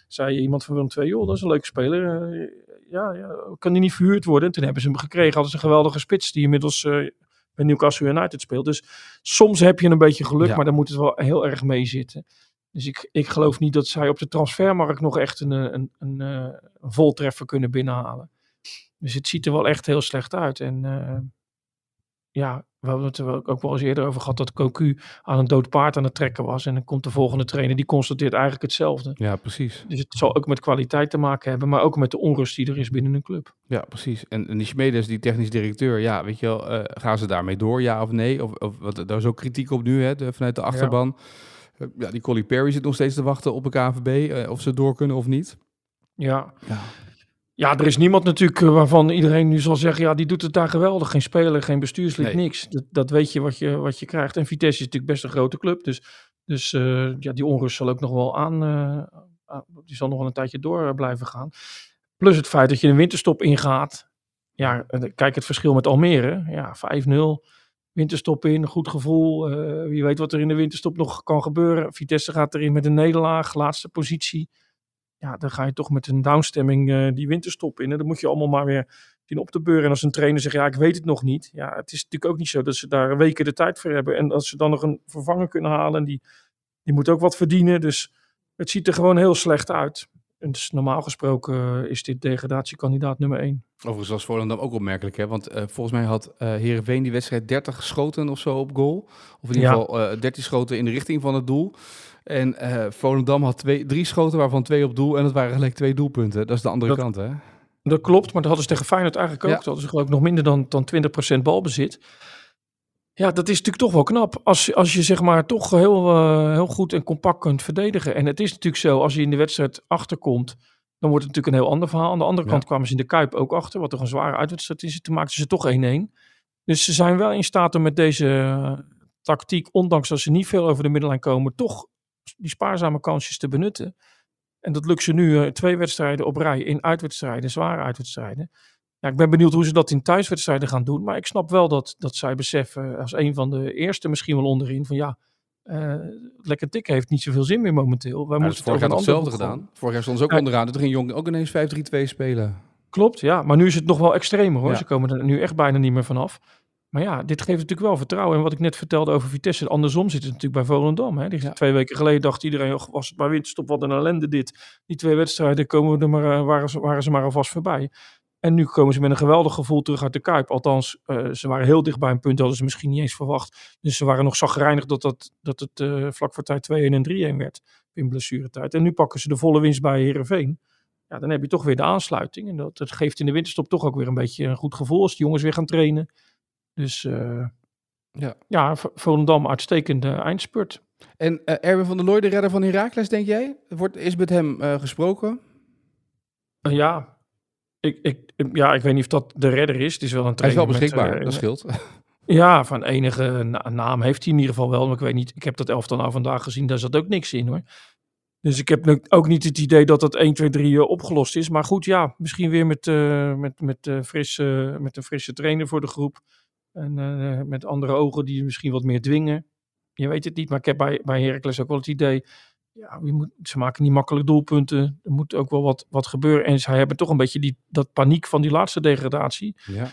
zei iemand van Willem II, joh, dat is een leuke speler. Uh, ja, ja, kan die niet verhuurd worden? En toen hebben ze hem gekregen. Hadden ze een geweldige spits die inmiddels uh, bij Newcastle United speelt. Dus soms heb je een beetje geluk, ja. maar dan moet het wel heel erg mee zitten. Dus ik, ik geloof niet dat zij op de transfermarkt nog echt een, een, een, een voltreffer kunnen binnenhalen. Dus het ziet er wel echt heel slecht uit. En ja, we hebben het er ook wel eens eerder over gehad dat Cocu aan een dood paard aan het trekken was. En dan komt de volgende trainer, die constateert eigenlijk hetzelfde. Ja, precies. Dus het zal ook met kwaliteit te maken hebben, maar ook met de onrust die er is binnen een club. Ja, precies. En, en die Schmedes, die technisch directeur, ja, weet je wel, uh, gaan ze daarmee door, ja of nee? Of, of wat, daar is ook kritiek op nu, hè, de, vanuit de achterban. Ja. Uh, ja, die Collie Perry zit nog steeds te wachten op een KVB, uh, of ze door kunnen of niet. Ja. ja. Ja, er is niemand natuurlijk eh, waarvan iedereen nu zal zeggen, ja, die doet het daar geweldig. Geen speler, geen bestuurslid, nee. niks. Dat, dat, weet je wat, je wat je krijgt. En Vitesse is natuurlijk best een grote club. Dus, dus uh, ja, die onrust zal ook nog wel aan, uh, die zal nog wel een tijdje door blijven gaan. Plus het feit dat je een winterstop ingaat. Ja, kijk het verschil met Almere. Ja, 5-0. Winterstop in, goed gevoel. wie weet wat er in de winterstop nog kan gebeuren. Vitesse gaat erin met een nederlaag, laatste positie ja, dan ga je toch met een downstemming uh, die winterstop in. En dan moet je allemaal maar weer zien op te beuren. En als een trainer zegt, ja, ik weet het nog niet. Ja, het is natuurlijk ook niet zo dat ze daar weken de tijd voor hebben. En als ze dan nog een vervanger kunnen halen, en die, die moet ook wat verdienen. Dus het ziet er gewoon heel slecht uit. Dus normaal gesproken is dit degradatiekandidaat nummer 1. Overigens was Volendam ook opmerkelijk, hè? want uh, volgens mij had uh, Heerenveen die wedstrijd 30 schoten of zo op goal. Of in ieder Ja. geval uh, 13 schoten in de richting van het doel. En uh, Volendam had twee, drie schoten, waarvan twee op doel. En dat waren gelijk twee doelpunten. Dat is de andere Dat- kant, hè? Dat klopt, maar dat hadden ze tegen Feyenoord eigenlijk ook. Ja. Dat hadden ze geloof ik nog minder dan, dan 20% balbezit. Ja, dat is natuurlijk toch wel knap. Als, als je zeg maar toch heel, eh, heel goed en compact kunt verdedigen. En het is natuurlijk zo, als je in de wedstrijd achterkomt, dan wordt het natuurlijk een heel ander verhaal. Aan de andere Ja. kant kwamen ze in de Kuip ook achter, wat toch een zware uitwedstrijd is. Toen maakten ze toch 1-1. Dus ze zijn wel in staat om met deze eh, tactiek, ondanks dat ze niet veel over de middenlijn komen, toch die spaarzame kansjes te benutten. En dat lukt ze nu eh, twee wedstrijden op rij in uitwedstrijden, zware uitwedstrijden. Ja, ik ben benieuwd hoe ze dat in thuiswedstrijden gaan doen. Maar ik snap wel dat, dat zij beseffen, als een van de eerste misschien wel onderin, van ja, eh, lekker tik heeft niet zoveel zin meer momenteel. Wij moeten is vorig jaar hetzelfde gedaan. Vorig jaar stonden ze ook Ja. onderaan. Toen ging Jong ook ineens 5-3-2 spelen. Klopt, ja. Maar nu is het nog wel extremer hoor. Ja. Ze komen er nu echt bijna niet meer vanaf. Maar ja, dit geeft natuurlijk wel vertrouwen. En wat ik net vertelde over Vitesse, andersom zit het natuurlijk bij Volendam. Hè. Die, Ja. Twee weken geleden dacht iedereen, "Och, was het maar winterstop, wat een ellende dit. Die twee wedstrijden komen er maar, eh, waren, ze, waren ze maar alvast voorbij. En nu komen ze met een geweldig gevoel terug uit de Kuip. Althans, eh, ze waren heel dicht bij een punt, hadden ze misschien niet eens verwacht. Dus ze waren nog zagrijnig dat, dat, dat het eh, vlak voor tijd 2-1 en 3-1 werd in blessuretijd. En nu pakken ze de volle winst bij Herenveen. Ja, dan heb je toch weer de aansluiting. En dat, dat geeft in de winterstop toch ook weer een beetje een goed gevoel als de jongens weer gaan trainen. Dus eh, Ja. ja, Volendam uitstekende eindspurt. En eh, Erwin van der Looy, de redder van Heracles, denk jij? Wordt, is met hem eh, gesproken? Ja, ik, ik, ja, ik weet niet of dat de redder is. Het is wel een Hij is wel met, beschikbaar, dat scheelt. Ja, van enige na- naam heeft hij in ieder geval wel. Maar ik weet niet, ik heb dat elftal nou vandaag gezien, daar zat ook niks in hoor. Dus ik heb ook niet het idee dat dat 1, 2, 3 eh, opgelost is. Maar goed, ja, misschien weer met, met, met, frisse, met een frisse trainer voor de groep. En eh, met andere ogen die misschien wat meer dwingen. Je weet het niet, maar ik heb bij, bij Heracles ook wel het idee... Ja, je moet, ze maken niet makkelijk doelpunten. Er moet ook wel wat, wat gebeuren. En zij hebben toch een beetje die, dat paniek van die laatste degradatie Ja.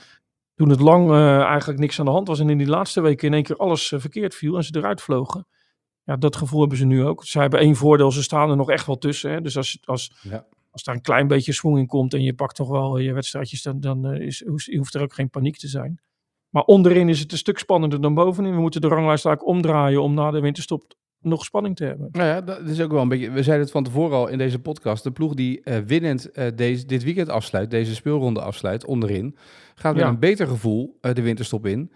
toen het lang eh, eigenlijk niks aan de hand was en in die laatste weken in één keer alles eh, verkeerd viel en ze eruit vlogen. Ja, dat gevoel hebben ze nu ook. Ze hebben één voordeel, ze staan er nog echt wel tussen. Hè? Dus als, als, Ja. als daar een klein beetje swing in komt en je pakt toch wel je wedstrijdjes, dan, dan is, hoeft er ook geen paniek te zijn. Maar onderin is het een stuk spannender dan bovenin. We moeten de ranglijst eigenlijk omdraaien om na de winterstop nog spanning te hebben. Nou ja, dat is ook wel een beetje. We zeiden het van tevoren al in deze podcast. De ploeg die eh, winnend eh, deze, dit weekend afsluit, deze speelronde afsluit, onderin, gaat met Ja. een beter gevoel eh, de winterstop in.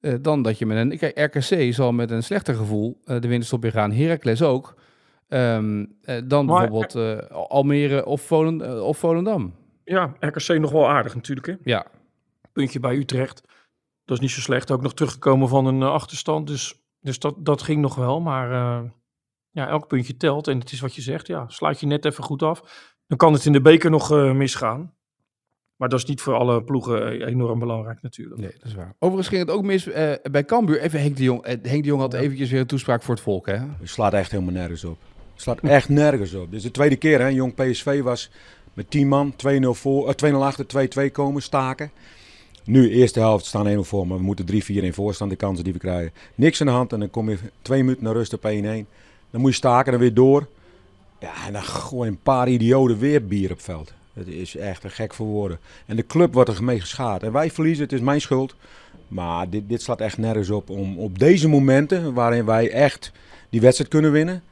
eh, dan dat je met een. Kijk, RKC zal met een slechter gevoel eh, de winterstop in gaan. Heracles ook. Ehm, eh, dan Maar- bijvoorbeeld eh, Almere of, Volen, eh, of Volendam. Ja, RKC nog wel aardig natuurlijk. Hè? Ja, puntje bij Utrecht. Dat is niet zo slecht. Ook nog teruggekomen van een eh, achterstand. Dus, dus dat, dat ging nog wel. Maar eh, ja, elk puntje telt. En het is wat je zegt. Ja, sluit je net even goed af. Dan kan het in de beker nog eh, misgaan. Maar dat is niet voor alle ploegen enorm belangrijk natuurlijk. nee, dat is waar. Overigens ging het ook mis eh, bij Cambuur. Even Henk de Jong. Eh, Henk de Jong had eventjes weer een toespraak voor het volk, hè? Het slaat echt helemaal nergens op. Het slaat echt nergens op. Dit is de tweede keer, hè. Jong PSV was met 10 man, 2-0 voor, eh, 2-0 achter, 2-2 komen, staken. Nu, eerste helft, staan 1-0 voor, maar we moeten 3-4 in voorstaan, de kansen die we krijgen. Niks aan de hand en dan kom je twee minuten naar rust op 1-1. Dan moet je staken, dan weer door. Ja, en dan gooi een paar idioten weer bier op veld. Het is echt een gek voor woorden. En de club wordt er mee geschaad. En wij verliezen, het is mijn schuld. Maar dit, dit slaat echt nergens op om op deze momenten, waarin wij echt die wedstrijd kunnen winnen.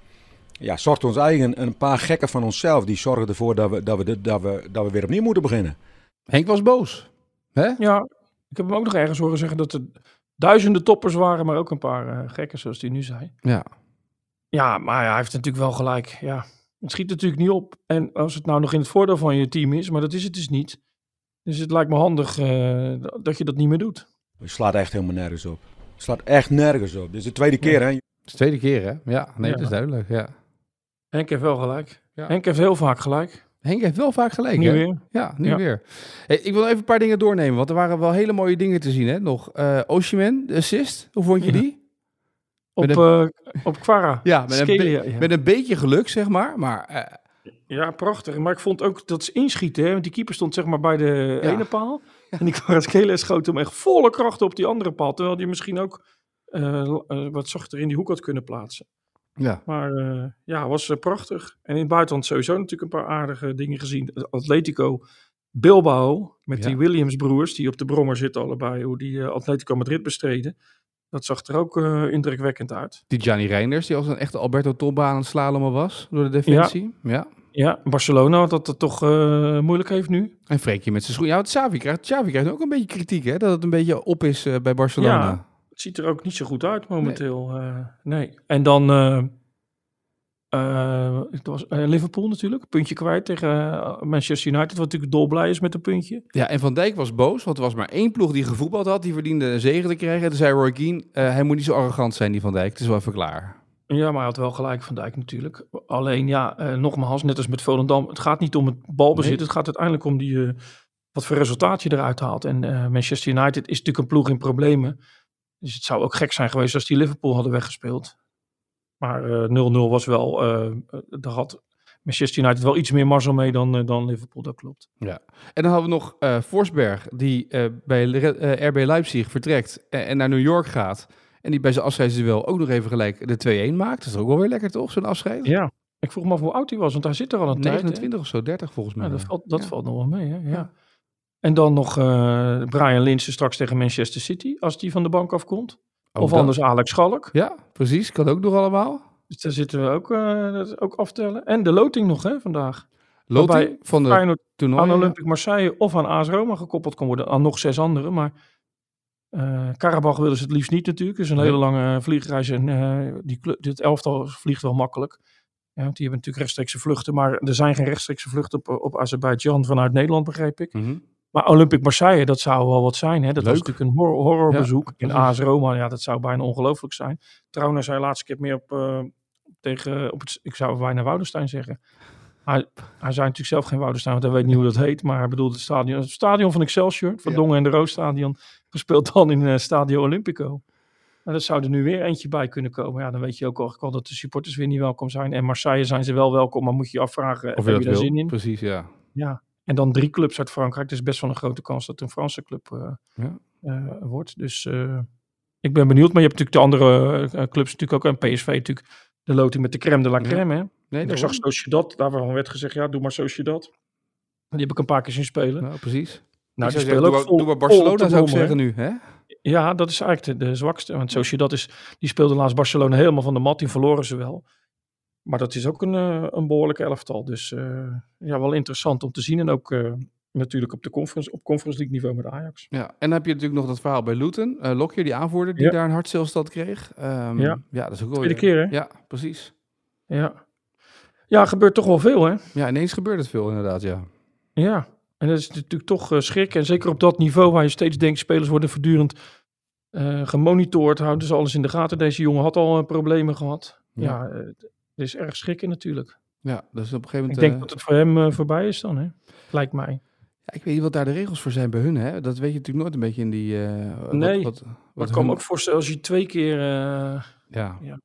Ja, zorgt ons eigen een paar gekken van onszelf. Die zorgen ervoor dat we, dat we, dat we, dat we weer opnieuw moeten beginnen. Henk was boos. Hè? Ja, ik heb hem ook nog ergens horen zeggen dat er duizenden toppers waren. Maar ook een paar eh, gekken zoals hij nu zei. Ja. Ja, maar hij heeft natuurlijk wel gelijk. Ja, het schiet natuurlijk niet op. En als het nou nog in het voordeel van je team is, maar dat is het dus niet. Dus het lijkt me handig eh, dat je dat niet meer doet. Het slaat echt helemaal nergens op. Het slaat echt nergens op. Dit is de tweede keer, hè? Het is de tweede keer, hè? Ja, nee, Ja. dat is duidelijk. Ja. Henk heeft wel gelijk. Ja. Henk heeft heel vaak gelijk. Henk heeft wel vaak gelijk, Nu hè? weer. Ja, nu Ja. weer. Hey, ik wil even een paar dingen doornemen, want er waren wel hele mooie dingen te zien, hè? Nog uh, Oshiman, de assist. Hoe vond je Ja. die? Op, Met eh op Quara. Ja, met een, Scalia, be- ja. met een beetje geluk, zeg maar. Maar eh, Ja, prachtig. Maar ik vond ook dat ze inschieten. Hè? Want die keeper stond zeg maar bij de Ja. ene paal. En die Kvaratskhelia schoot hem echt volle kracht op die andere paal. Terwijl die misschien ook wat zachter in die hoek had kunnen plaatsen. Ja. Maar eh, ja, was eh, prachtig. En in het buitenland sowieso natuurlijk een paar aardige dingen gezien. Atletico Bilbao met Ja. die Williams broers die op de brommer zitten allebei. Hoe die eh, Atletico Madrid bestreden. Dat zag er ook eh, indrukwekkend uit. Die Gianni Reinders, die als een echte Alberto Tomba aan het slalommen was door de defensie. Ja. Ja, Barcelona dat het toch moeilijk heeft nu. En Freekje met zijn schoen. Ja, Xavi krijgt, Xavi krijgt ook een beetje kritiek, hè? Dat het een beetje op is bij Barcelona. Ja. Het ziet er ook niet zo goed uit momenteel. Nee. nee. En dan eh, uh, het was, Liverpool natuurlijk, puntje kwijt tegen Manchester United, wat natuurlijk dolblij is met een puntje. Ja, en Van Dijk was boos, want er was maar één ploeg die gevoetbald had, die verdiende een zegen te krijgen. En toen zei Roy Keane, hij moet niet zo arrogant zijn, die Van Dijk, het is wel even klaar. Ja, maar hij had wel gelijk Van Dijk natuurlijk. Alleen ja, uh, nogmaals, net als met Volendam, het gaat niet om het balbezit, nee. het gaat uiteindelijk om die, uh, wat voor resultaat je eruit haalt. En uh, Manchester United is natuurlijk een ploeg in problemen. Dus het zou ook gek zijn geweest als die Liverpool hadden weggespeeld. Maar 0-0 was wel, uh, daar had Manchester United wel iets meer mazzel mee dan, uh, dan Liverpool, dat klopt. Ja, en dan hadden we nog uh, Forsberg, die bij RB Leipzig vertrekt en, en, naar New York gaat. En die bij zijn afscheidsduel ook nog even gelijk de 2-1 maakt. Dat is ook wel weer lekker toch, zo'n afscheid? Ja, ik vroeg me af hoe oud hij was, want hij zit er al een 29 tijd, of zo, 30 volgens mij. Ja, dat valt, dat ja. valt nog wel mee, hè? Ja. ja. En dan nog uh, Brian Linsen straks tegen Manchester City, als die van de bank afkomt. Ook of dat. anders Alex Schalk. Ja, precies. Kan ook nog allemaal. Dus daar zitten we ook, uh, dat ook aftellen. En de loting nog, hè, vandaag. Loting van de Feyenoord toernooi. aan Olympique Marseille of aan AS Roma gekoppeld kan worden. Aan nog zes anderen, maar... Uh, Karabach willen ze het liefst niet natuurlijk. Het is een Nee. hele lange vliegreis en uh, die, dit elftal vliegt wel makkelijk. Ja, want die hebben natuurlijk rechtstreekse vluchten, maar er zijn geen rechtstreekse vluchten op, op Azerbeidzjan vanuit Nederland, begrijp ik. Mhm. Maar Olympique Marseille, dat zou wel wat zijn. Hè? Dat was Leuk. natuurlijk een horror, horrorbezoek. in. AS Roma, ja, dat zou bijna ongelooflijk zijn. Trouwens, hij laatste keer meer op, uh, tegen, op het, ik zou bijna Woudenstein zeggen. Hij, hij zei natuurlijk zelf geen Woudenstein, want hij weet niet hoe dat heet. Maar hij bedoelt het stadion, het stadion van Excelsior, van Ja. Dongen en de Roosstadion, gespeeld dan in uh, Stadio Olimpico. En dat zou er nu weer eentje bij kunnen komen. Ja, dan weet je ook al, dat de supporters weer niet welkom zijn. En Marseille zijn ze wel welkom, maar moet je je afvragen, Of heb je dat daar wil. zin in? Precies, ja. Ja, en dan drie clubs uit Frankrijk. Dus best wel een grote kans dat het een Franse club uh, Ja. uh, wordt. Dus uh, ik ben benieuwd. Maar je hebt natuurlijk de andere clubs natuurlijk ook. En PSV natuurlijk de loting met de crème de la crème. Hè? Nee, ik zag Sociedad. Daarvan werd gezegd, ja, doe maar Sociedad. Die heb ik een paar keer zien spelen. Nou, precies. Nou, die spelen ook doe, maar- doe maar Barcelona, zou ik zeggen nu. Hè? Ja, dat is eigenlijk de, de zwakste. Want Sociedad is, die speelde laatst Barcelona helemaal van de mat. Die verloren ze wel. Maar dat is ook een, uh, een behoorlijke elftal. Dus uh, ja, wel interessant om te zien. En ook uh, natuurlijk op de conference, op conference league niveau met Ajax. Ja, en dan heb je natuurlijk nog dat verhaal bij Luton. Uh, Lockyer, die aanvoerder, die Ja. daar een hartstilstand kreeg. Ehm, Ja. ja, dat is ook wel Tweede keer, hè? Ja, precies. Ja. ja, gebeurt toch wel veel, hè? Ja, ineens gebeurt het veel inderdaad, ja. Ja. En dat is natuurlijk toch uh, schrik. En zeker op dat niveau waar je steeds denkt, spelers worden voortdurend uh, gemonitord. Houden ze alles in de gaten. Deze jongen had al problemen gehad. Ja. Ja, uh, het is erg schrikken natuurlijk. Ja, dus op een gegeven moment... Ik denk eh, dat het voor hem uh, voorbij is dan, hè? Lijkt mij. ja, ik weet niet wat daar de regels voor zijn bij hun, hè. Dat weet je natuurlijk nooit een beetje in die... eh, wat- Nee, wat, wat, Maar ik kan me ook voorstellen als je twee keer uh, Ja, ja,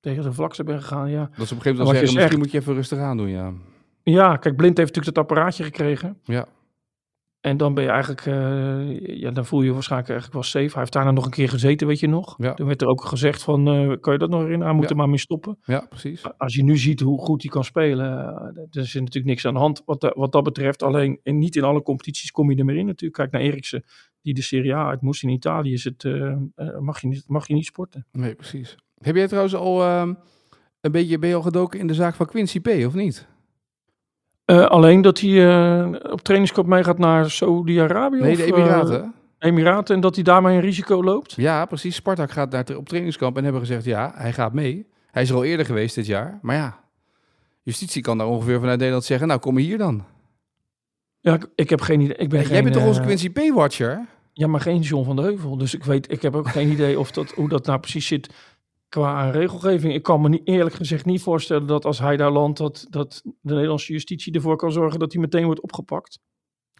tegen de vlakte bent gegaan. Ja. dat ze op een gegeven moment zeggen, misschien zegt. moet je even rustig aan doen, ja. ja, kijk, Blind heeft natuurlijk dat apparaatje gekregen. Ja. En dan ben je eigenlijk, uh, ja, dan voel je je waarschijnlijk eigenlijk wel safe. Hij heeft daarna nog een keer gezeten, weet je nog. Ja. Toen werd er ook gezegd van, uh, kan je dat nog herinneren? Hij moet Ja. er maar mee stoppen. Ja, precies. Als je nu ziet hoe goed hij kan spelen, uh, er is natuurlijk niks aan de hand wat, wat dat betreft. Alleen niet in alle competities kom je er meer in natuurlijk. Kijk naar Eriksen, die de Serie A uit moest. In Italië is het, uh, mag, je niet, mag je niet sporten. Nee, precies. Heb jij trouwens al ehm, een beetje, ben je al gedoken in de zaak van Quincy P, of niet? Uh, alleen dat hij uh, op trainingskamp meegaat naar Saudi-Arabië? Nee, de Emiraten. Uh, Emiraten en dat hij daarmee een risico loopt? Ja, precies. Spartak gaat daar op trainingskamp en hebben gezegd, ja, hij gaat mee. Hij is er al eerder geweest dit jaar. Maar ja, justitie kan daar ongeveer vanuit Nederland zeggen, nou, kom hier dan. Ja, ik, ik heb geen idee. Ik ben Ja, geen, jij bent toch onze eh, Quincy P-watcher? Ja, maar geen John van de Heuvel. Dus ik weet, ik heb ook geen idee of dat, hoe dat nou precies zit qua regelgeving. Ik kan me niet, eerlijk gezegd niet voorstellen dat als hij daar landt, dat, dat de Nederlandse justitie ervoor kan zorgen dat hij meteen wordt opgepakt.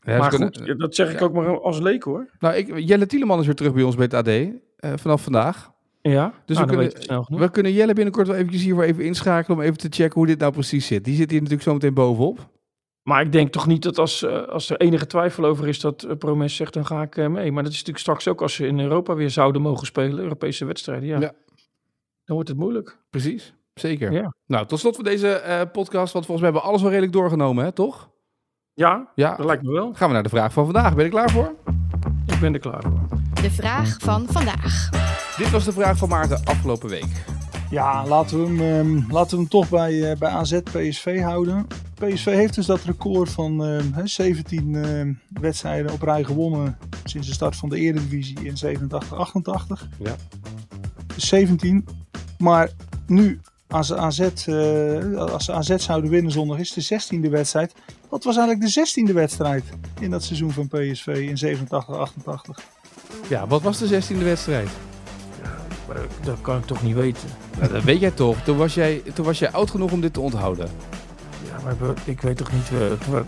Ja, maar goed, kunnen- dat zeg ik ook maar als leek hoor. Nou, ik, Jelle Tieleman is weer terug bij ons bij het AD, eh, vanaf vandaag. Ja, Dus nou, we, kunnen, snel we kunnen Jelle binnenkort wel eventjes hiervoor even inschakelen om even te checken hoe dit nou precies zit. Die zit hier natuurlijk zo meteen bovenop. Maar ik denk toch niet dat als, eh, als er enige twijfel over is dat uh, Promes zegt, dan ga ik eh, mee. Maar dat is natuurlijk straks ook als ze in Europa weer zouden mogen spelen, Europese wedstrijden. Ja, Ja. Dan wordt het moeilijk. Precies. Zeker. Ja. Nou, tot slot van deze eh, podcast, want volgens mij hebben we alles wel redelijk doorgenomen, hè? toch? Ja, Ja. dat lijkt me wel. Gaan we naar de vraag van vandaag. Ben je er klaar voor? Ik ben er klaar voor. De vraag van vandaag. Dit was de vraag van Maarten afgelopen week. Ja, laten we hem, ehm, laten we hem toch bij, eh, bij AZ PSV houden. PSV heeft dus dat record van ehm, hè, 17 ehm, wedstrijden op rij gewonnen sinds de start van de Eredivisie in 87-88. Ja. Dus 17. Maar nu, als ze, AZ, eh, als ze AZ zouden winnen zondag, is het de 16e wedstrijd. Wat was eigenlijk de 16e wedstrijd in dat seizoen van PSV in 87-88? Ja, wat was de 16e wedstrijd? Maar dat- kan ik toch niet weten. Nou, dat weet jij toch. Toen was jij, toen was jij oud genoeg om dit te onthouden. Ja, maar ik weet toch niet... eh,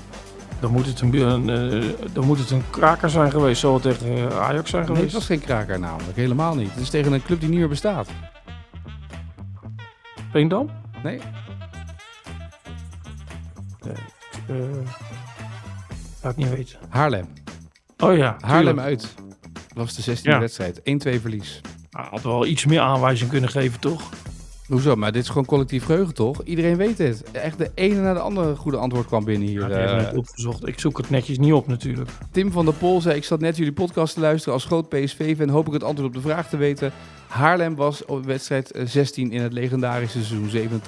dan, moet het een, een, eh, dan moet het een kraker zijn geweest, zoals tegen eh, Ajax zijn Nee, het geweest. was geen kraker namelijk. Helemaal niet. Het is tegen een club die niet meer bestaat. Veendam? Nee? Eh laat ik niet weten. Haarlem. Oh ja, Haarlem tuurlijk. uit. Dat was de 16e Ja. wedstrijd. 1-2 verlies. Ah, had wel iets meer aanwijzing kunnen geven, toch? Hoezo? Maar dit is gewoon collectief geheugen, toch? Iedereen weet het. Echt de ene na de andere goede antwoord kwam binnen hier. Ja, die hebben Eh, het opgezocht. Ik zoek het netjes niet op natuurlijk. Tim van der Pol zei, ik zat net jullie podcast te luisteren als groot PSV-fan. Hoop ik het antwoord op de vraag te weten. Haarlem was op wedstrijd eh, 16 in het legendarische seizoen 87-88.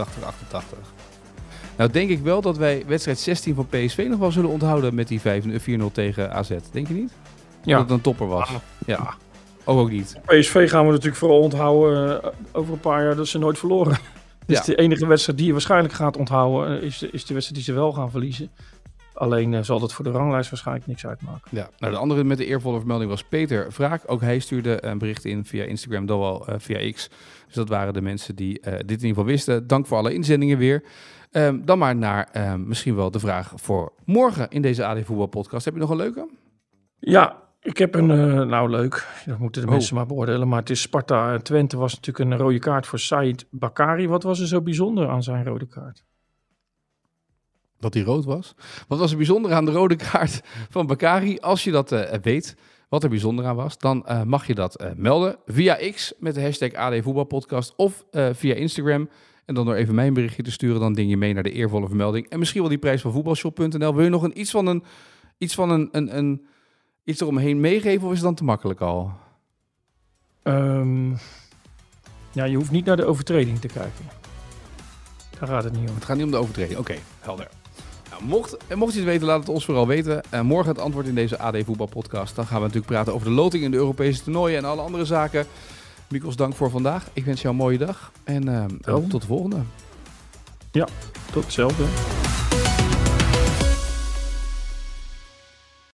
Nou denk ik wel dat wij wedstrijd 16 van PSV nog wel zullen onthouden met die 5 4-0 tegen AZ. Denk je niet? Ja. Dat het een topper was. Ja. Ook ook niet. PSV gaan we natuurlijk vooral onthouden eh, over een paar jaar dat ze nooit verloren. Dus Ja. de enige wedstrijd die je waarschijnlijk gaat onthouden eh, is, de, is de wedstrijd die ze wel gaan verliezen. Alleen eh, zal dat voor de ranglijst waarschijnlijk niks uitmaken. Ja, nou de andere met de eervolle vermelding was Peter Vraak. Ook hij stuurde een bericht in via Instagram, dan wel eh, via X. Dus dat waren de mensen die eh, dit in ieder geval wisten. Dank voor alle inzendingen weer. Ehm, dan maar naar ehm, misschien wel de vraag voor morgen in deze AD Voetbal podcast. Heb je nog een leuke? Ja, ik heb een, nou leuk, dat moeten de Oh. mensen maar beoordelen. Maar het is Sparta en Twente was natuurlijk een rode kaart voor Said Bakari. Wat was er zo bijzonder aan zijn rode kaart? Dat hij rood was. Wat was er bijzonder aan de rode kaart van Bakari? Als je dat eh, weet, wat er bijzonder aan was, dan eh, mag je dat eh, melden via X met de hashtag AD Voetbalpodcast of via Instagram. En dan door even mijn berichtje te sturen, dan ding je mee naar de eervolle vermelding. En misschien wel die prijs van voetbalshop.nl. Wil je nog een, iets van een, iets van een, een, een iets eromheen meegeven of is het dan te makkelijk al? Ehm, ja, je hoeft niet naar de overtreding te kijken. Daar gaat het niet om. Het gaat niet om de overtreding. Oké, helder. Nou, mocht, en mocht je het weten, laat het ons vooral weten. Eh, morgen het antwoord in deze AD Voetbal podcast. Dan gaan we natuurlijk praten over de loting in de Europese toernooien en alle andere zaken. Mikos, dank voor vandaag. Ik wens jou een mooie dag. En eh, Wel. tot de volgende. Tot hetzelfde.